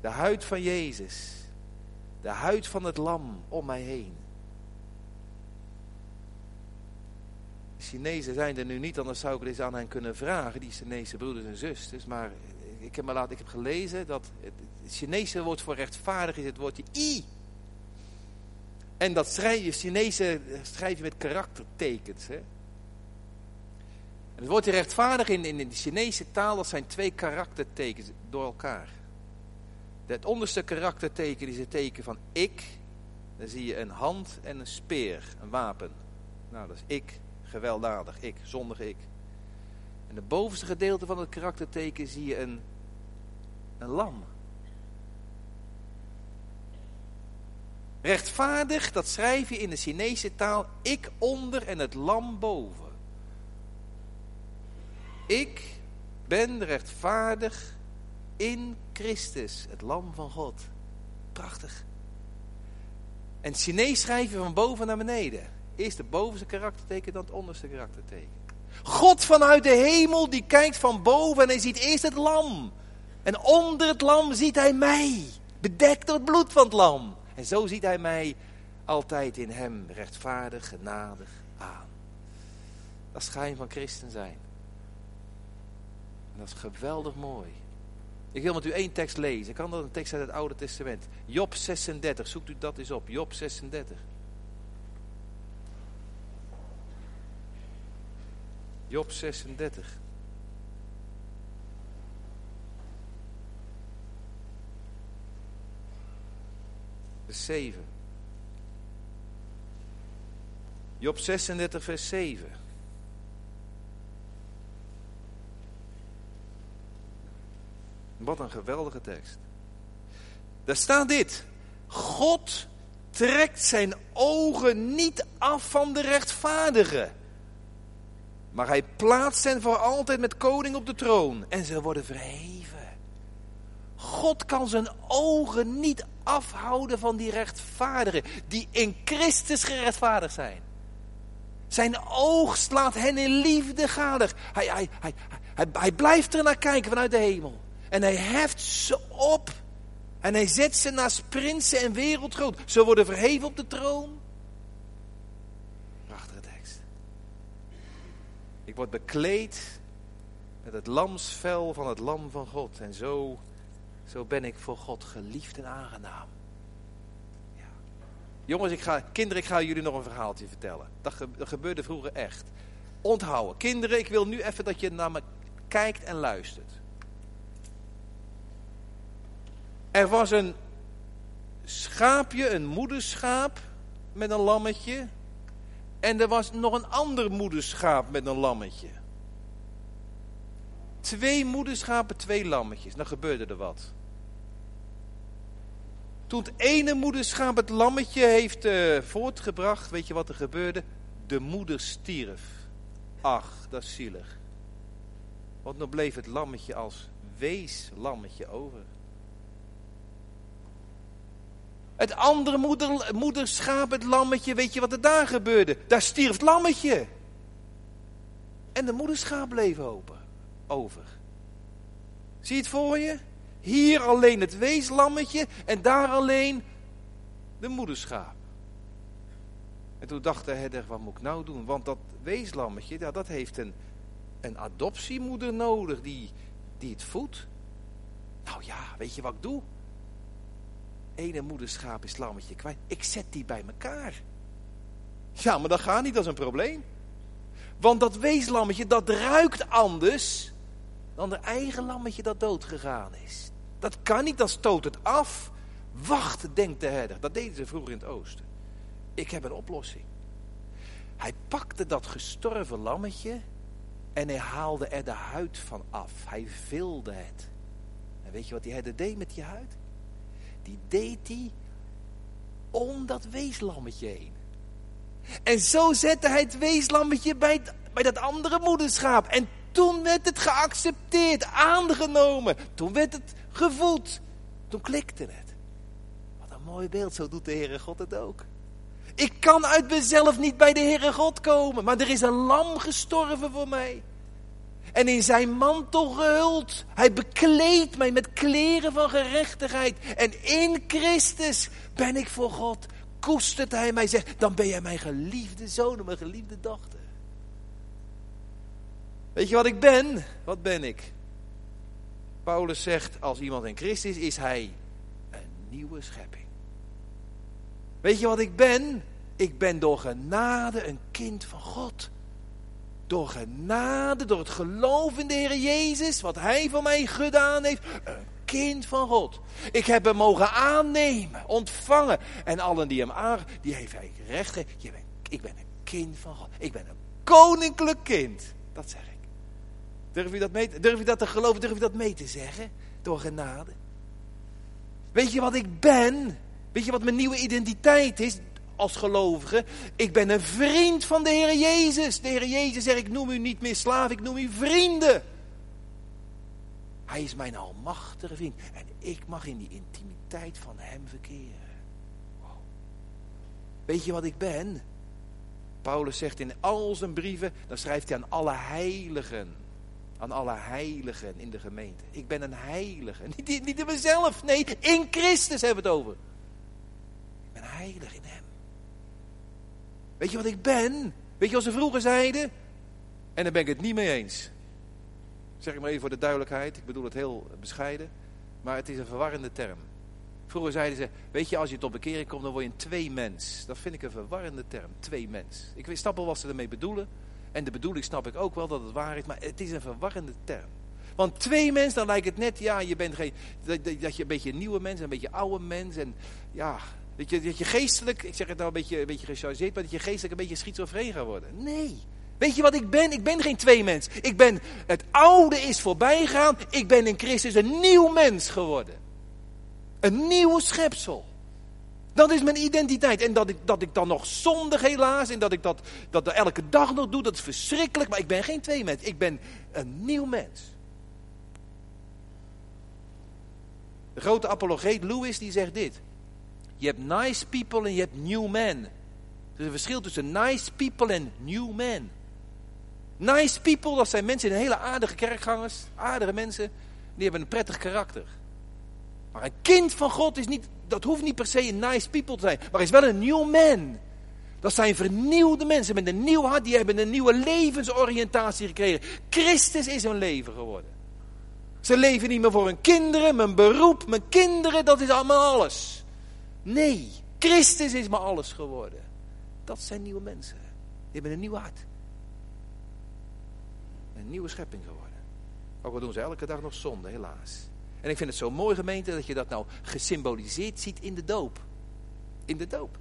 Speaker 1: De huid van Jezus. De huid van het lam om mij heen. Chinezen zijn er nu niet, anders zou ik eens aan hen kunnen vragen, die Chinese broeders en zusters. Maar ik heb, me laten, ik heb gelezen dat het Chinese woord voor rechtvaardig is het woordje i. En dat schrijf je, Chinese schrijf je met karaktertekens. Hè? Het woordje rechtvaardig in, in de Chinese taal, dat zijn twee karaktertekens door elkaar. Het onderste karakterteken is het teken van ik. Dan zie je een hand en een speer, een wapen. Nou, dat is ik, gewelddadig, ik, zondig ik. En het bovenste gedeelte van het karakterteken zie je een, een lam. Rechtvaardig, dat schrijf je in de Chinese taal, ik onder en het lam boven. Ik ben rechtvaardig in Christus, het lam van God. Prachtig. En Chinees schrijven van boven naar beneden. Eerst het bovenste karakterteken, dan het onderste karakterteken. God vanuit de hemel, die kijkt van boven en hij ziet eerst het lam. En onder het lam ziet hij mij, bedekt door het bloed van het lam. En zo ziet hij mij altijd in hem rechtvaardig, genadig aan. Dat is van christen zijn. Dat is geweldig mooi. Ik wil met u één tekst lezen. Ik kan dat een tekst uit het Oude Testament. Job 36. Zoekt u dat eens op. Job 36. Job 36. Vers 7. Job 36, vers 7. Wat een geweldige tekst. Daar staat dit. God trekt zijn ogen niet af van de rechtvaardigen. Maar hij plaatst hen voor altijd met koning op de troon. En ze worden verheven. God kan zijn ogen niet afhouden van die rechtvaardigen. Die in Christus gerechtvaardigd zijn. Zijn oog slaat hen in liefde gadig. Hij, hij, hij, hij, hij blijft er naar kijken vanuit de hemel. En hij heft ze op. En hij zet ze naast prinsen en wereldgroot. Ze worden verheven op de troon. Prachtige tekst. Ik word bekleed met het lamsvel van het lam van God. En zo, zo ben ik voor God geliefd en aangenaam. Ja. Jongens, ik ga, kinderen, ik ga jullie nog een verhaaltje vertellen. Dat, dat gebeurde vroeger echt. Onthouden. Kinderen, ik wil nu even dat je naar me kijkt en luistert. Er was een schaapje, een moederschaap met een lammetje. En er was nog een ander moederschaap met een lammetje. Twee moederschapen, twee lammetjes. Dan gebeurde er wat. Toen het ene moederschaap het lammetje heeft uh, voortgebracht, weet je wat er gebeurde? De moeder stierf. Ach, dat is zielig. Want dan bleef het lammetje als weeslammetje over. Het andere moeder, moederschaap, het lammetje, weet je wat er daar gebeurde? Daar stierf het lammetje. En de moederschaap bleef open, over. Zie je het voor je? Hier alleen het weeslammetje en daar alleen de moederschaap. En toen dacht de herder, wat moet ik nou doen? Want dat weeslammetje, ja, dat heeft een, een adoptiemoeder nodig die, die het voedt. Nou ja, weet je wat ik doe? Ene moederschaap is lammetje kwijt. Ik zet die bij elkaar. Ja, maar dat gaat niet, is een probleem. Want dat weeslammetje, dat ruikt anders dan de eigen lammetje dat doodgegaan is. Dat kan niet, dan stoot het af. Wacht, denkt de herder. Dat deden ze vroeger in het oosten. Ik heb een oplossing. Hij pakte dat gestorven lammetje en hij haalde er de huid van af. Hij vilde het. En weet je wat die herder deed met die huid? Die deed hij om dat weeslammetje heen. En zo zette hij het weeslammetje bij, bij dat andere moederschaap. En toen werd het geaccepteerd, aangenomen. Toen werd het gevoed. Toen klikte het. Wat een mooi beeld, zo doet de Heere God het ook. Ik kan uit mezelf niet bij de Heere God komen, maar er is een lam gestorven voor mij en in zijn mantel gehuld. Hij bekleedt mij met kleren van gerechtigheid. En in Christus ben ik voor God. Koestert hij mij, zegt, dan ben jij mijn geliefde zoon mijn geliefde dochter. Weet je wat ik ben? Wat ben ik? Paulus zegt, als iemand in Christus is, is hij een nieuwe schepping. Weet je wat ik ben? Ik ben door genade een kind van God. Door genade, door het geloof in de Heer Jezus, wat Hij voor mij gedaan heeft, een kind van God. Ik heb hem mogen aannemen, ontvangen. En allen die hem aan, die heeft hij recht gegeven. Ik ben een kind van God. Ik ben een koninklijk kind. Dat zeg ik. Durf je dat, mee, durf je dat te geloven? Durf je dat mee te zeggen? Door genade. Weet je wat ik ben? Weet je wat mijn nieuwe identiteit is? Als gelovige. Ik ben een vriend van de Heer Jezus. De Heer Jezus zegt, ik noem u niet meer slaaf, ik noem u vrienden. Hij is mijn almachtige vriend. En ik mag in die intimiteit van hem verkeren. Weet je wat ik ben? Paulus zegt in al zijn brieven, dan schrijft hij aan alle heiligen. Aan alle heiligen in de gemeente. Ik ben een heilige. Niet, niet in mezelf, nee, in Christus hebben we het over. Ik ben heilig in hem. Weet je wat ik ben? Weet je wat ze vroeger zeiden? En daar ben ik het niet mee eens. Zeg ik maar even voor de duidelijkheid. Ik bedoel het heel bescheiden. Maar het is een verwarrende term. Vroeger zeiden ze, weet je, als je tot bekering komt, dan word je een twee mens. Dat vind ik een verwarrende term, twee mens. Ik snap wel wat ze ermee bedoelen. En de bedoeling snap ik ook wel dat het waar is, maar het is een verwarrende term. Want twee mensen, dan lijkt het net, ja, je bent geen, dat, je een beetje een nieuwe mens, een beetje oude mens. En ja, dat je, dat je geestelijk, ik zeg het nou een beetje, een beetje gechargeerd, maar dat je geestelijk een beetje schizofreen gaat worden. Nee. Weet je wat ik ben? Ik ben geen twee mens. Ik ben, het oude is voorbij gegaan. Ik ben in Christus een nieuw mens geworden. Een nieuw schepsel. Dat is mijn identiteit. En dat ik, dat ik dan nog zondig helaas. En dat ik dat, dat elke dag nog doe. Dat is verschrikkelijk. Maar ik ben geen twee mens. Ik ben een nieuw mens. De grote apologeet Lewis die zegt dit. Je hebt nice people en je hebt new men. Er is een verschil tussen nice people en new men. Nice people, dat zijn mensen in hele aardige kerkgangers, aardige mensen, die hebben een prettig karakter. Maar een kind van God is niet, dat hoeft niet per se een nice people te zijn, maar is wel een new man. Dat zijn vernieuwde mensen met een nieuw hart, die hebben een nieuwe levensoriëntatie gekregen. Christus is hun leven geworden. Ze leven niet meer voor hun kinderen, mijn beroep, mijn kinderen, dat is allemaal alles. Nee, Christus is maar alles geworden. Dat zijn nieuwe mensen. Die hebben een nieuw hart een nieuwe schepping geworden. Ook al doen ze elke dag nog zonde, helaas. En ik vind het zo mooi gemeente dat je dat nou gesymboliseerd ziet in de doop. In de doop.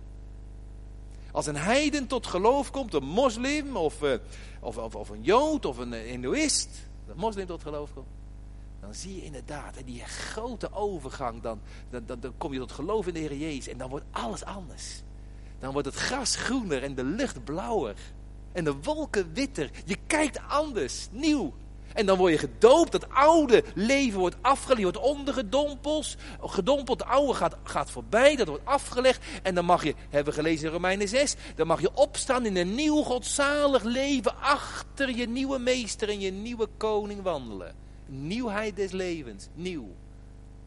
Speaker 1: Als een heiden tot geloof komt, een moslim of, uh, of, of, of, een jood of een hindoeïst, een moslim tot geloof komt, dan zie je inderdaad die grote overgang. Dan, dan, dan, dan kom je tot geloof in de Heer Jezus en dan wordt alles anders. Dan wordt het gras groener en de lucht blauwer. En de wolken witter. Je kijkt anders, nieuw. En dan word je gedoopt. Dat oude leven wordt afgelegd, wordt ondergedompeld. Gedompeld, oude gaat, gaat voorbij, dat wordt afgelegd. En dan mag je, hebben we gelezen in Romeinen 6, dan mag je opstaan in een nieuw godzalig leven. Achter je nieuwe meester en je nieuwe koning wandelen. Nieuwheid des levens, nieuw.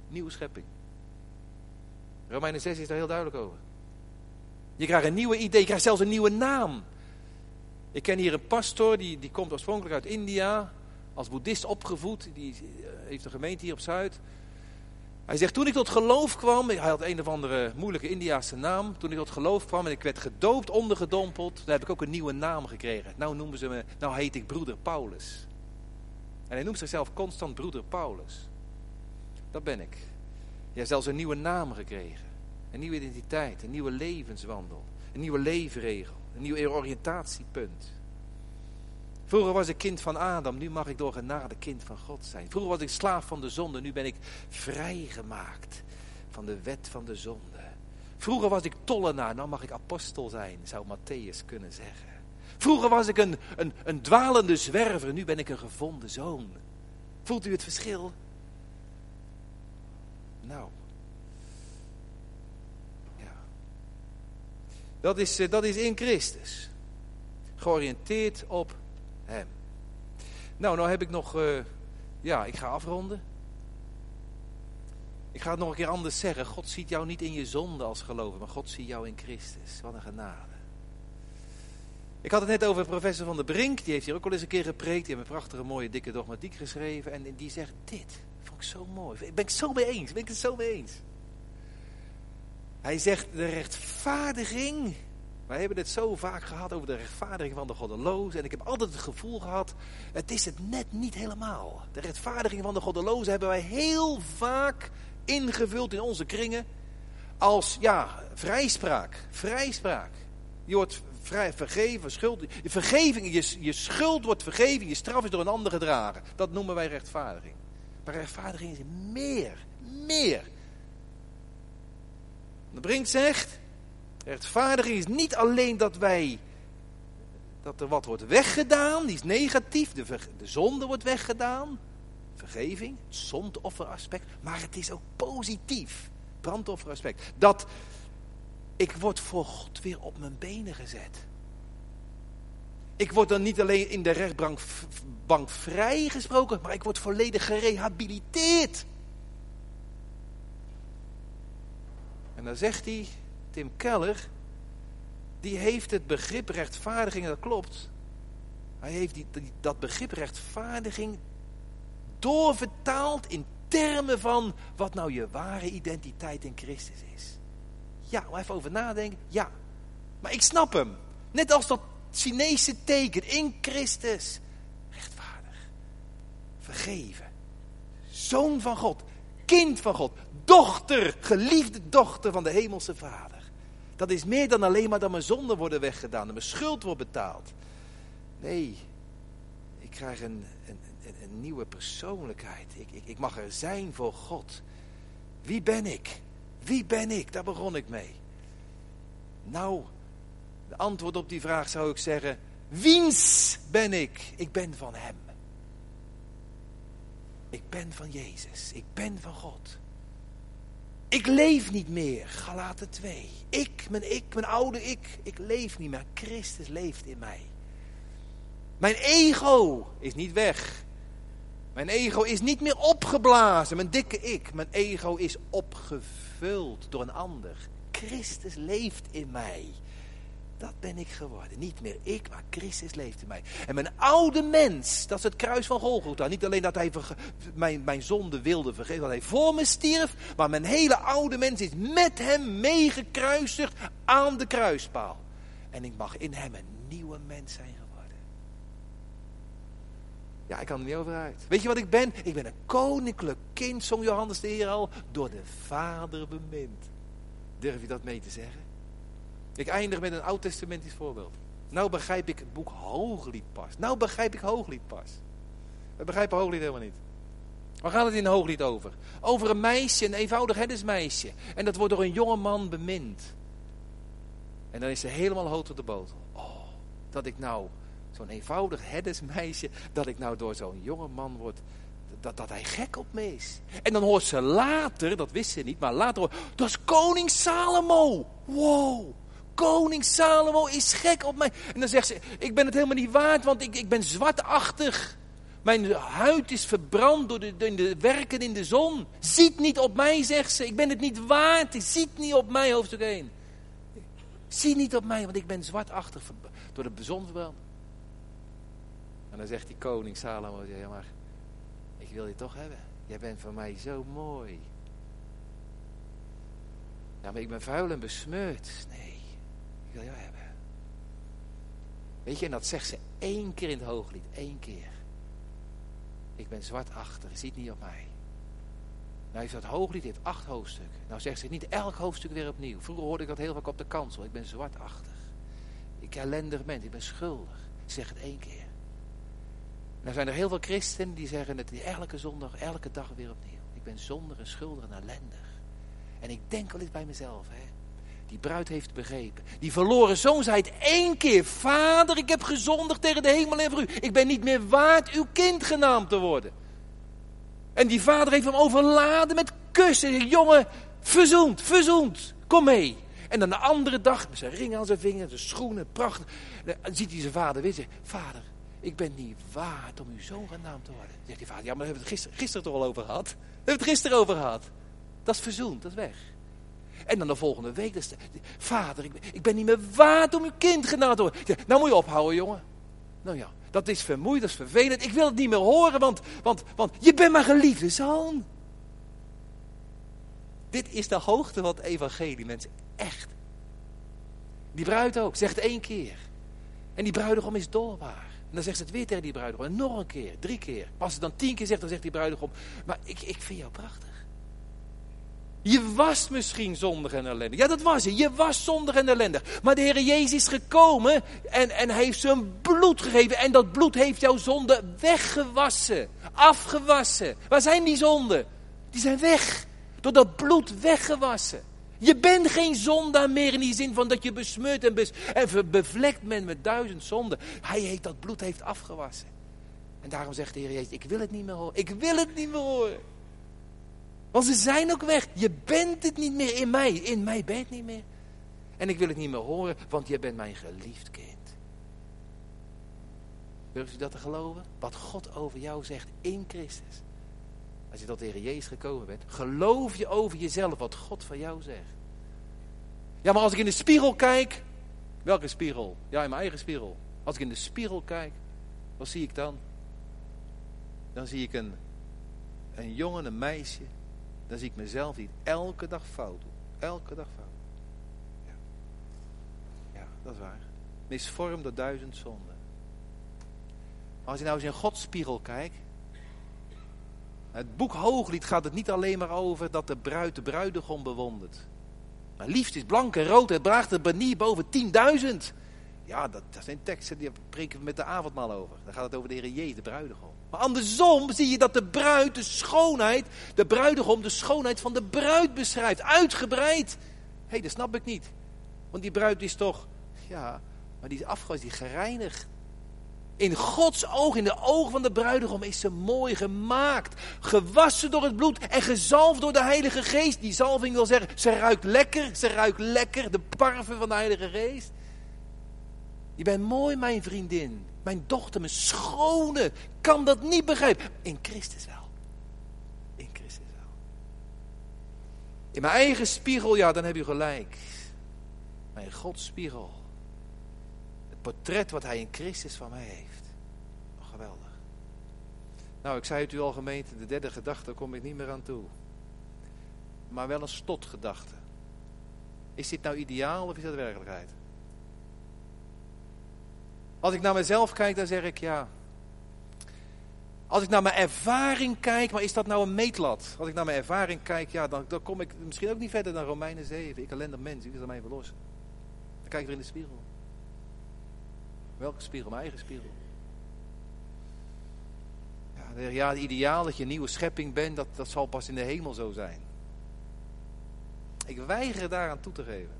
Speaker 1: Nieuwe schepping. Romeinen 6 is daar heel duidelijk over. Je krijgt een nieuwe idee, je krijgt zelfs een nieuwe naam. Ik ken hier een pastor, die, die komt oorspronkelijk uit India. Als boeddhist opgevoed. Die eh, heeft een gemeente hier op Zuid. Hij zegt, toen ik tot geloof kwam, hij had een of andere moeilijke Indiaanse naam. Toen ik tot geloof kwam en ik werd gedoopt, ondergedompeld, dan heb ik ook een nieuwe naam gekregen. Nou noemen ze me, nou heet ik broeder Paulus. En hij noemt zichzelf constant broeder Paulus. Dat ben ik. Je hebt zelfs een nieuwe naam gekregen. Een nieuwe identiteit, een nieuwe levenswandel, een nieuwe leefregel. Een nieuw oriëntatiepunt. Vroeger was ik kind van Adam, nu mag ik door genade kind van God zijn. Vroeger was ik slaaf van de zonde, nu ben ik vrijgemaakt van de wet van de zonde. Vroeger was ik tollenaar, nu mag ik apostel zijn, zou Matthäus kunnen zeggen. Vroeger was ik een, een, een dwalende zwerver, nu ben ik een gevonden zoon. Voelt u het verschil? Nou, Dat is, eh, dat is in Christus. Georiënteerd op Hem. Nou, nou heb ik nog, uh, ja, ik ga afronden. Ik ga het nog een keer anders zeggen. God ziet jou niet in je zonde als gelover, maar God ziet jou in Christus. Wat een genade. Ik had het net over professor Van der Brink, die heeft hier ook al eens een keer gepreekt. Die heeft een prachtige mooie dikke dogmatiek geschreven. En die zegt dit, vond ik zo mooi. Ik ben ik zo mee eens, ben ik het zo mee eens. Hij zegt de rechtvaardiging. Wij hebben het zo vaak gehad over de rechtvaardiging van de goddelozen. En ik heb altijd het gevoel gehad, het is het net niet helemaal. De rechtvaardiging van de goddelozen hebben wij heel vaak ingevuld in onze kringen. Als, ja, vrijspraak. Vrijspraak. Je wordt vrij, vergeven, schuld. Vergeving, je, je schuld wordt vergeven, je straf is door een ander gedragen. Dat noemen wij rechtvaardiging. Maar rechtvaardiging is meer, meer. De Brink zegt, rechtvaardiging is niet alleen dat wij, dat er wat wordt weggedaan, die is negatief, de, de zonde wordt weggedaan, vergeving, het zondofferaspect, maar het is ook positief, brandofferaspect. Dat ik word voor God weer op mijn benen gezet. Ik word dan niet alleen in de rechtbank vrijgesproken, maar ik word volledig gerehabiliteerd. En dan zegt hij, Tim Keller, die heeft het begrip rechtvaardiging, dat klopt. Hij heeft die, dat begrip rechtvaardiging doorvertaald in termen van wat nou je ware identiteit in Christus is. Ja, even over nadenken. Ja, maar ik snap hem. Net als dat Chinese teken in Christus. Rechtvaardig. Vergeven. Zoon van God. Kind van God. Dochter. Geliefde dochter van de hemelse vader. Dat is meer dan alleen maar dat mijn zonden worden weggedaan. En mijn schuld wordt betaald. Nee. Ik krijg een, een, een, een nieuwe persoonlijkheid. Ik, ik, ik mag er zijn voor God. Wie ben ik? Wie ben ik? Daar begon ik mee. Nou, de antwoord op die vraag zou ik zeggen: Wiens ben ik? Ik ben van Hem. Ik ben van Jezus. Ik ben van God. Ik leef niet meer. Galaten 2. Ik, mijn ik, mijn oude ik. Ik leef niet meer. Christus leeft in mij. Mijn ego is niet weg. Mijn ego is niet meer opgeblazen. Mijn dikke ik. Mijn ego is opgevuld door een ander. Christus leeft in mij. Dat ben ik geworden. Niet meer ik, maar Christus leeft in mij. En mijn oude mens, dat is het kruis van Golgotha. Niet alleen dat hij mijn, mijn zonde wilde vergeven, dat hij voor me stierf. Maar mijn hele oude mens is met hem meegekruisigd aan de kruispaal. En ik mag in hem een nieuwe mens zijn geworden. Ja, ik kan er niet over uit. Weet je wat ik ben? Ik ben een koninklijk kind, zong Johannes de Heer al, door de Vader bemind. Durf je dat mee te zeggen? Ik eindig met een oud-testamentisch voorbeeld. Nou begrijp ik het boek Hooglied pas. Nou begrijp ik Hooglied pas. We begrijpen Hooglied helemaal niet. Waar gaat het in Hooglied over? Over een meisje, een eenvoudig herdensmeisje. En dat wordt door een jonge man bemind. En dan is ze helemaal hoog tot de botel. Oh, dat ik nou, zo'n eenvoudig herdensmeisje, dat ik nou door zo'n jonge man word dat, dat hij gek op me is. En dan hoort ze later, dat wist ze niet, maar later hoort, dat is koning Salomo. Wow, koning Salomo is gek op mij. En dan zegt ze, ik ben het helemaal niet waard, want ik, ik ben zwartachtig. Mijn huid is verbrand door de, de werken in de zon. Ziet niet op mij, zegt ze. Ik ben het niet waard. Ziet niet op mij, hoofdstuk 1. Zie niet op mij, want ik ben zwartachtig door de zon verbrand. En dan zegt die koning Salomo, ja maar ik wil je toch hebben. Jij bent voor mij zo mooi. Ja, maar ik ben vuil en besmeurd. Nee, ik wil jou hebben. Weet je, en dat zegt ze één keer in het hooglied. één keer. Ik ben zwart achter, ziet niet op mij. Nou heeft dat hooglied heeft acht hoofdstukken. Nou zegt ze niet elk hoofdstuk weer opnieuw. Vroeger hoorde ik dat heel vaak op de kansel. Ik ben zwartachtig. Ik ellendig mens, ik ben schuldig. zeg het één keer. Nou zijn er heel veel christenen die zeggen het elke zondag, elke dag weer opnieuw. Ik ben zonder en schuldig en ellendig. En ik denk wel eens bij mezelf, hè. Die bruid heeft begrepen. Die verloren zoon zei het één keer. Vader, ik heb gezondigd tegen de hemel en voor u. Ik ben niet meer waard uw kind genaamd te worden. En die vader heeft hem overladen met kussen. Jongen, verzoend, verzoend. Kom mee. En dan de andere dag, met zijn ring aan zijn vinger, zijn schoenen, prachtig. Dan ziet hij zijn vader weer zeggen, vader, ik ben niet waard om uw zoon genaamd te worden. Zegt die vader, ja, maar daar hebben we het gisteren, gisteren toch al over gehad? We hebben het gisteren over gehad. Dat is verzoend, dat is weg. En dan de volgende week, dus, vader, ik, ben niet meer waard om uw kind genade te worden. Nou moet je ophouden, jongen. Nou ja, dat is vermoeid, dat is vervelend. Ik wil het niet meer horen, want, want, want je bent mijn geliefde zoon. Dit is de hoogte van het evangelie, mensen. Echt. Die bruid ook, zegt één keer. En die bruidegom is doorbaar. En dan zegt ze het weer tegen die bruidegom. En nog een keer, drie keer. Als ze dan tien keer zegt, dan zegt die bruidegom. Maar ik, ik vind jou prachtig. Je was misschien zondig en ellendig. Ja, dat was je. Je was zondig en ellendig. Maar de Heer Jezus is gekomen en, en heeft zijn bloed gegeven. En dat bloed heeft jouw zonde weggewassen. Afgewassen. Waar zijn die zonden? Die zijn weg. Door dat bloed weggewassen. Je bent geen zondaar meer in die zin van dat je besmeurd en, bes en bevlekt bent met duizend zonden. Hij heeft dat bloed heeft afgewassen. En daarom zegt de Heer Jezus, ik wil het niet meer horen. Ik wil het niet meer horen. Want ze zijn ook weg. Je bent het niet meer in mij. In mij ben je het niet meer. En ik wil het niet meer horen, want je bent mijn geliefd kind. Durft u dat te geloven? Wat God over jou zegt in Christus. Als je tot Heer Jezus gekomen bent, geloof je over jezelf wat God van jou zegt. Ja, maar als ik in de spiegel kijk, welke spiegel? Ja, in mijn eigen spiegel. Als ik in de spiegel kijk, wat zie ik dan? Dan zie ik een, een jongen, een meisje. Dan zie ik mezelf die elke dag fout doet. Elke dag fout. Ja, ja dat is waar. Misvormd door duizend zonden. Maar als je nou eens in Gods spiegel kijkt, het boek Hooglied gaat het niet alleen maar over dat de bruid de bruidegom bewondert. Maar liefst is blank en rood, het braagt de banier boven 10.000. Ja, dat, dat, zijn teksten die spreken we met de avondmaal over. Dan gaat het over de Heer Jezus, de bruidegom. Maar andersom zie je dat de bruid de schoonheid, de bruidegom de schoonheid van de bruid beschrijft. Uitgebreid. Hé, hey, dat snap ik niet. Want die bruid is toch, ja, maar die is afgewezen, die gereinigd. In Gods oog, in de ogen van de bruidegom, is ze mooi gemaakt. Gewassen door het bloed en gezalfd door de Heilige Geest. Die zalving wil zeggen, ze ruikt lekker, ze ruikt lekker, de parfum van de Heilige Geest. Je bent mooi, mijn vriendin, mijn dochter, mijn schone. Kan dat niet begrijpen. In Christus wel. In Christus wel. In mijn eigen spiegel, ja, dan heb je gelijk. Mijn Gods spiegel portret wat hij in Christus van mij heeft. Oh, geweldig. Nou, ik zei het u al gemeente, de derde gedachte kom ik niet meer aan toe. Maar wel een stotgedachte. Is dit nou ideaal of is dat werkelijkheid? Als ik naar mezelf kijk, dan zeg ik ja. Als ik naar mijn ervaring kijk, maar is dat nou een meetlat? Als ik naar mijn ervaring kijk, ja, dan, dan kom ik misschien ook niet verder dan Romeinen 7. Ik ellendig mens, u wil mij verlossen. Dan kijk ik weer in de spiegel. Welke spiegel? Mijn eigen spiegel. Ja, ja, het ideaal dat je een nieuwe schepping bent, dat, dat zal pas in de hemel zo zijn. Ik weiger daaraan toe te geven.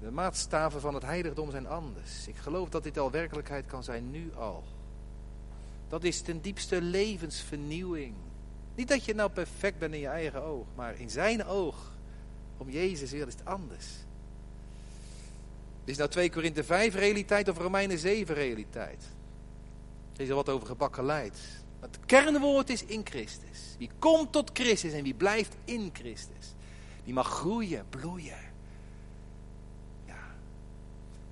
Speaker 1: De maatstaven van het heiligdom zijn anders. Ik geloof dat dit al werkelijkheid kan zijn, nu al. Dat is ten diepste levensvernieuwing. Niet dat je nou perfect bent in je eigen oog, maar in zijn oog, om Jezus wil, is het anders. Is nou 2 Korinthe 5 realiteit of Romeinen 7 realiteit? Er is wat over gebakkeleid. Het kernwoord is in Christus. Wie komt tot Christus en wie blijft in Christus. Die mag groeien, bloeien. Ja.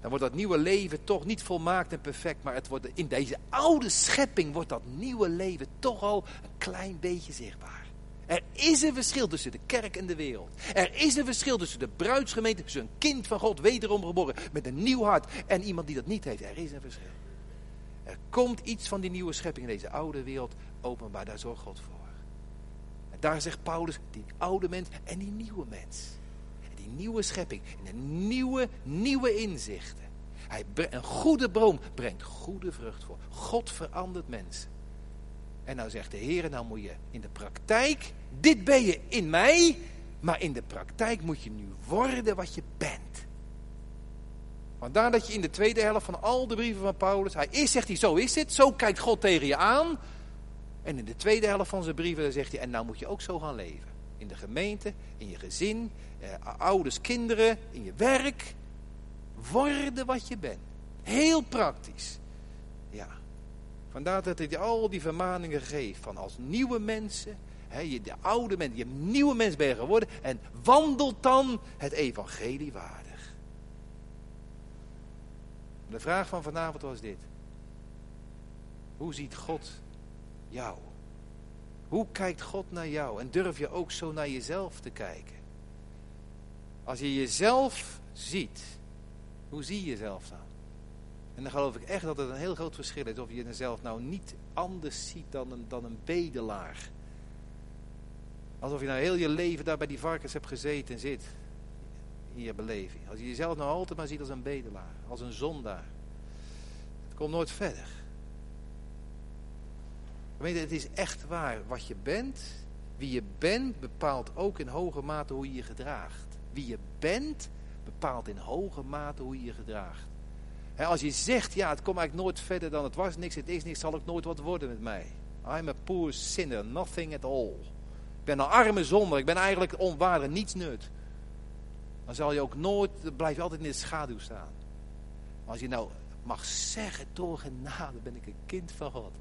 Speaker 1: Dan wordt dat nieuwe leven toch niet volmaakt en perfect. Maar het wordt, in deze oude schepping wordt dat nieuwe leven toch al een klein beetje zichtbaar. Er is een verschil tussen de kerk en de wereld. Er is een verschil tussen de bruidsgemeente, tussen een kind van God, wederom geboren, met een nieuw hart, en iemand die dat niet heeft. Er is een verschil. Er komt iets van die nieuwe schepping in deze oude wereld openbaar, daar zorgt God voor. En daar zegt Paulus, die oude mens en die nieuwe mens. En die nieuwe schepping en de nieuwe, nieuwe inzichten. Hij, een goede boom brengt goede vrucht voor. God verandert mensen. En nou zegt de Heer, nou moet je in de praktijk, dit ben je in mij, maar in de praktijk moet je nu worden wat je bent. Vandaar dat je in de tweede helft van al de brieven van Paulus, hij is, zegt hij, zo is het, zo kijkt God tegen je aan. En in de tweede helft van zijn brieven zegt hij, en nou moet je ook zo gaan leven. In de gemeente, in je gezin, eh, ouders, kinderen, in je werk. Worden wat je bent. Heel praktisch. Vandaar dat hij al die vermaningen geeft van als nieuwe mensen je, de oude mens, je nieuwe mens ben je geworden. En wandelt dan het evangelie waardig. De vraag van vanavond was dit. Hoe ziet God jou? Hoe kijkt God naar jou? En durf je ook zo naar jezelf te kijken? Als je jezelf ziet, hoe zie je jezelf dan? En dan geloof ik echt dat het een heel groot verschil is of je jezelf nou niet anders ziet dan een, dan een bedelaar. Alsof je nou heel je leven daar bij die varkens hebt gezeten en zit. In je beleving. Als je jezelf nou altijd maar ziet als een bedelaar, als een zondaar. Het komt nooit verder. Weet het is echt waar. Wat je bent, wie je bent, bepaalt ook in hoge mate hoe je je gedraagt. Wie je bent, bepaalt in hoge mate hoe je je gedraagt. Als je zegt, ja, het komt eigenlijk nooit verder dan het was, niks, het is niks, zal ook nooit wat worden met mij. I'm a poor sinner, nothing at all. Ik ben een arme zonder, ik ben eigenlijk onwaardig, niets nut. Dan zal je ook nooit, dan blijf je altijd in de schaduw staan. Maar als je nou mag zeggen, door genade ben ik een kind van God.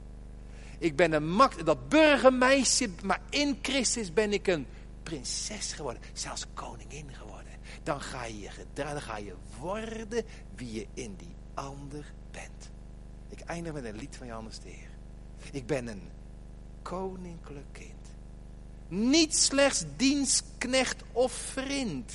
Speaker 1: Ik ben een mak, dat burgermeisje, maar in Christus ben ik een prinses geworden. Zelfs koningin geworden. Dan ga je, dan ga je worden wie je in die ander bent. Ik eindig met een lied van Johannes de Heer. Ik ben een koninklijk kind. Niet slechts dienstknecht of vriend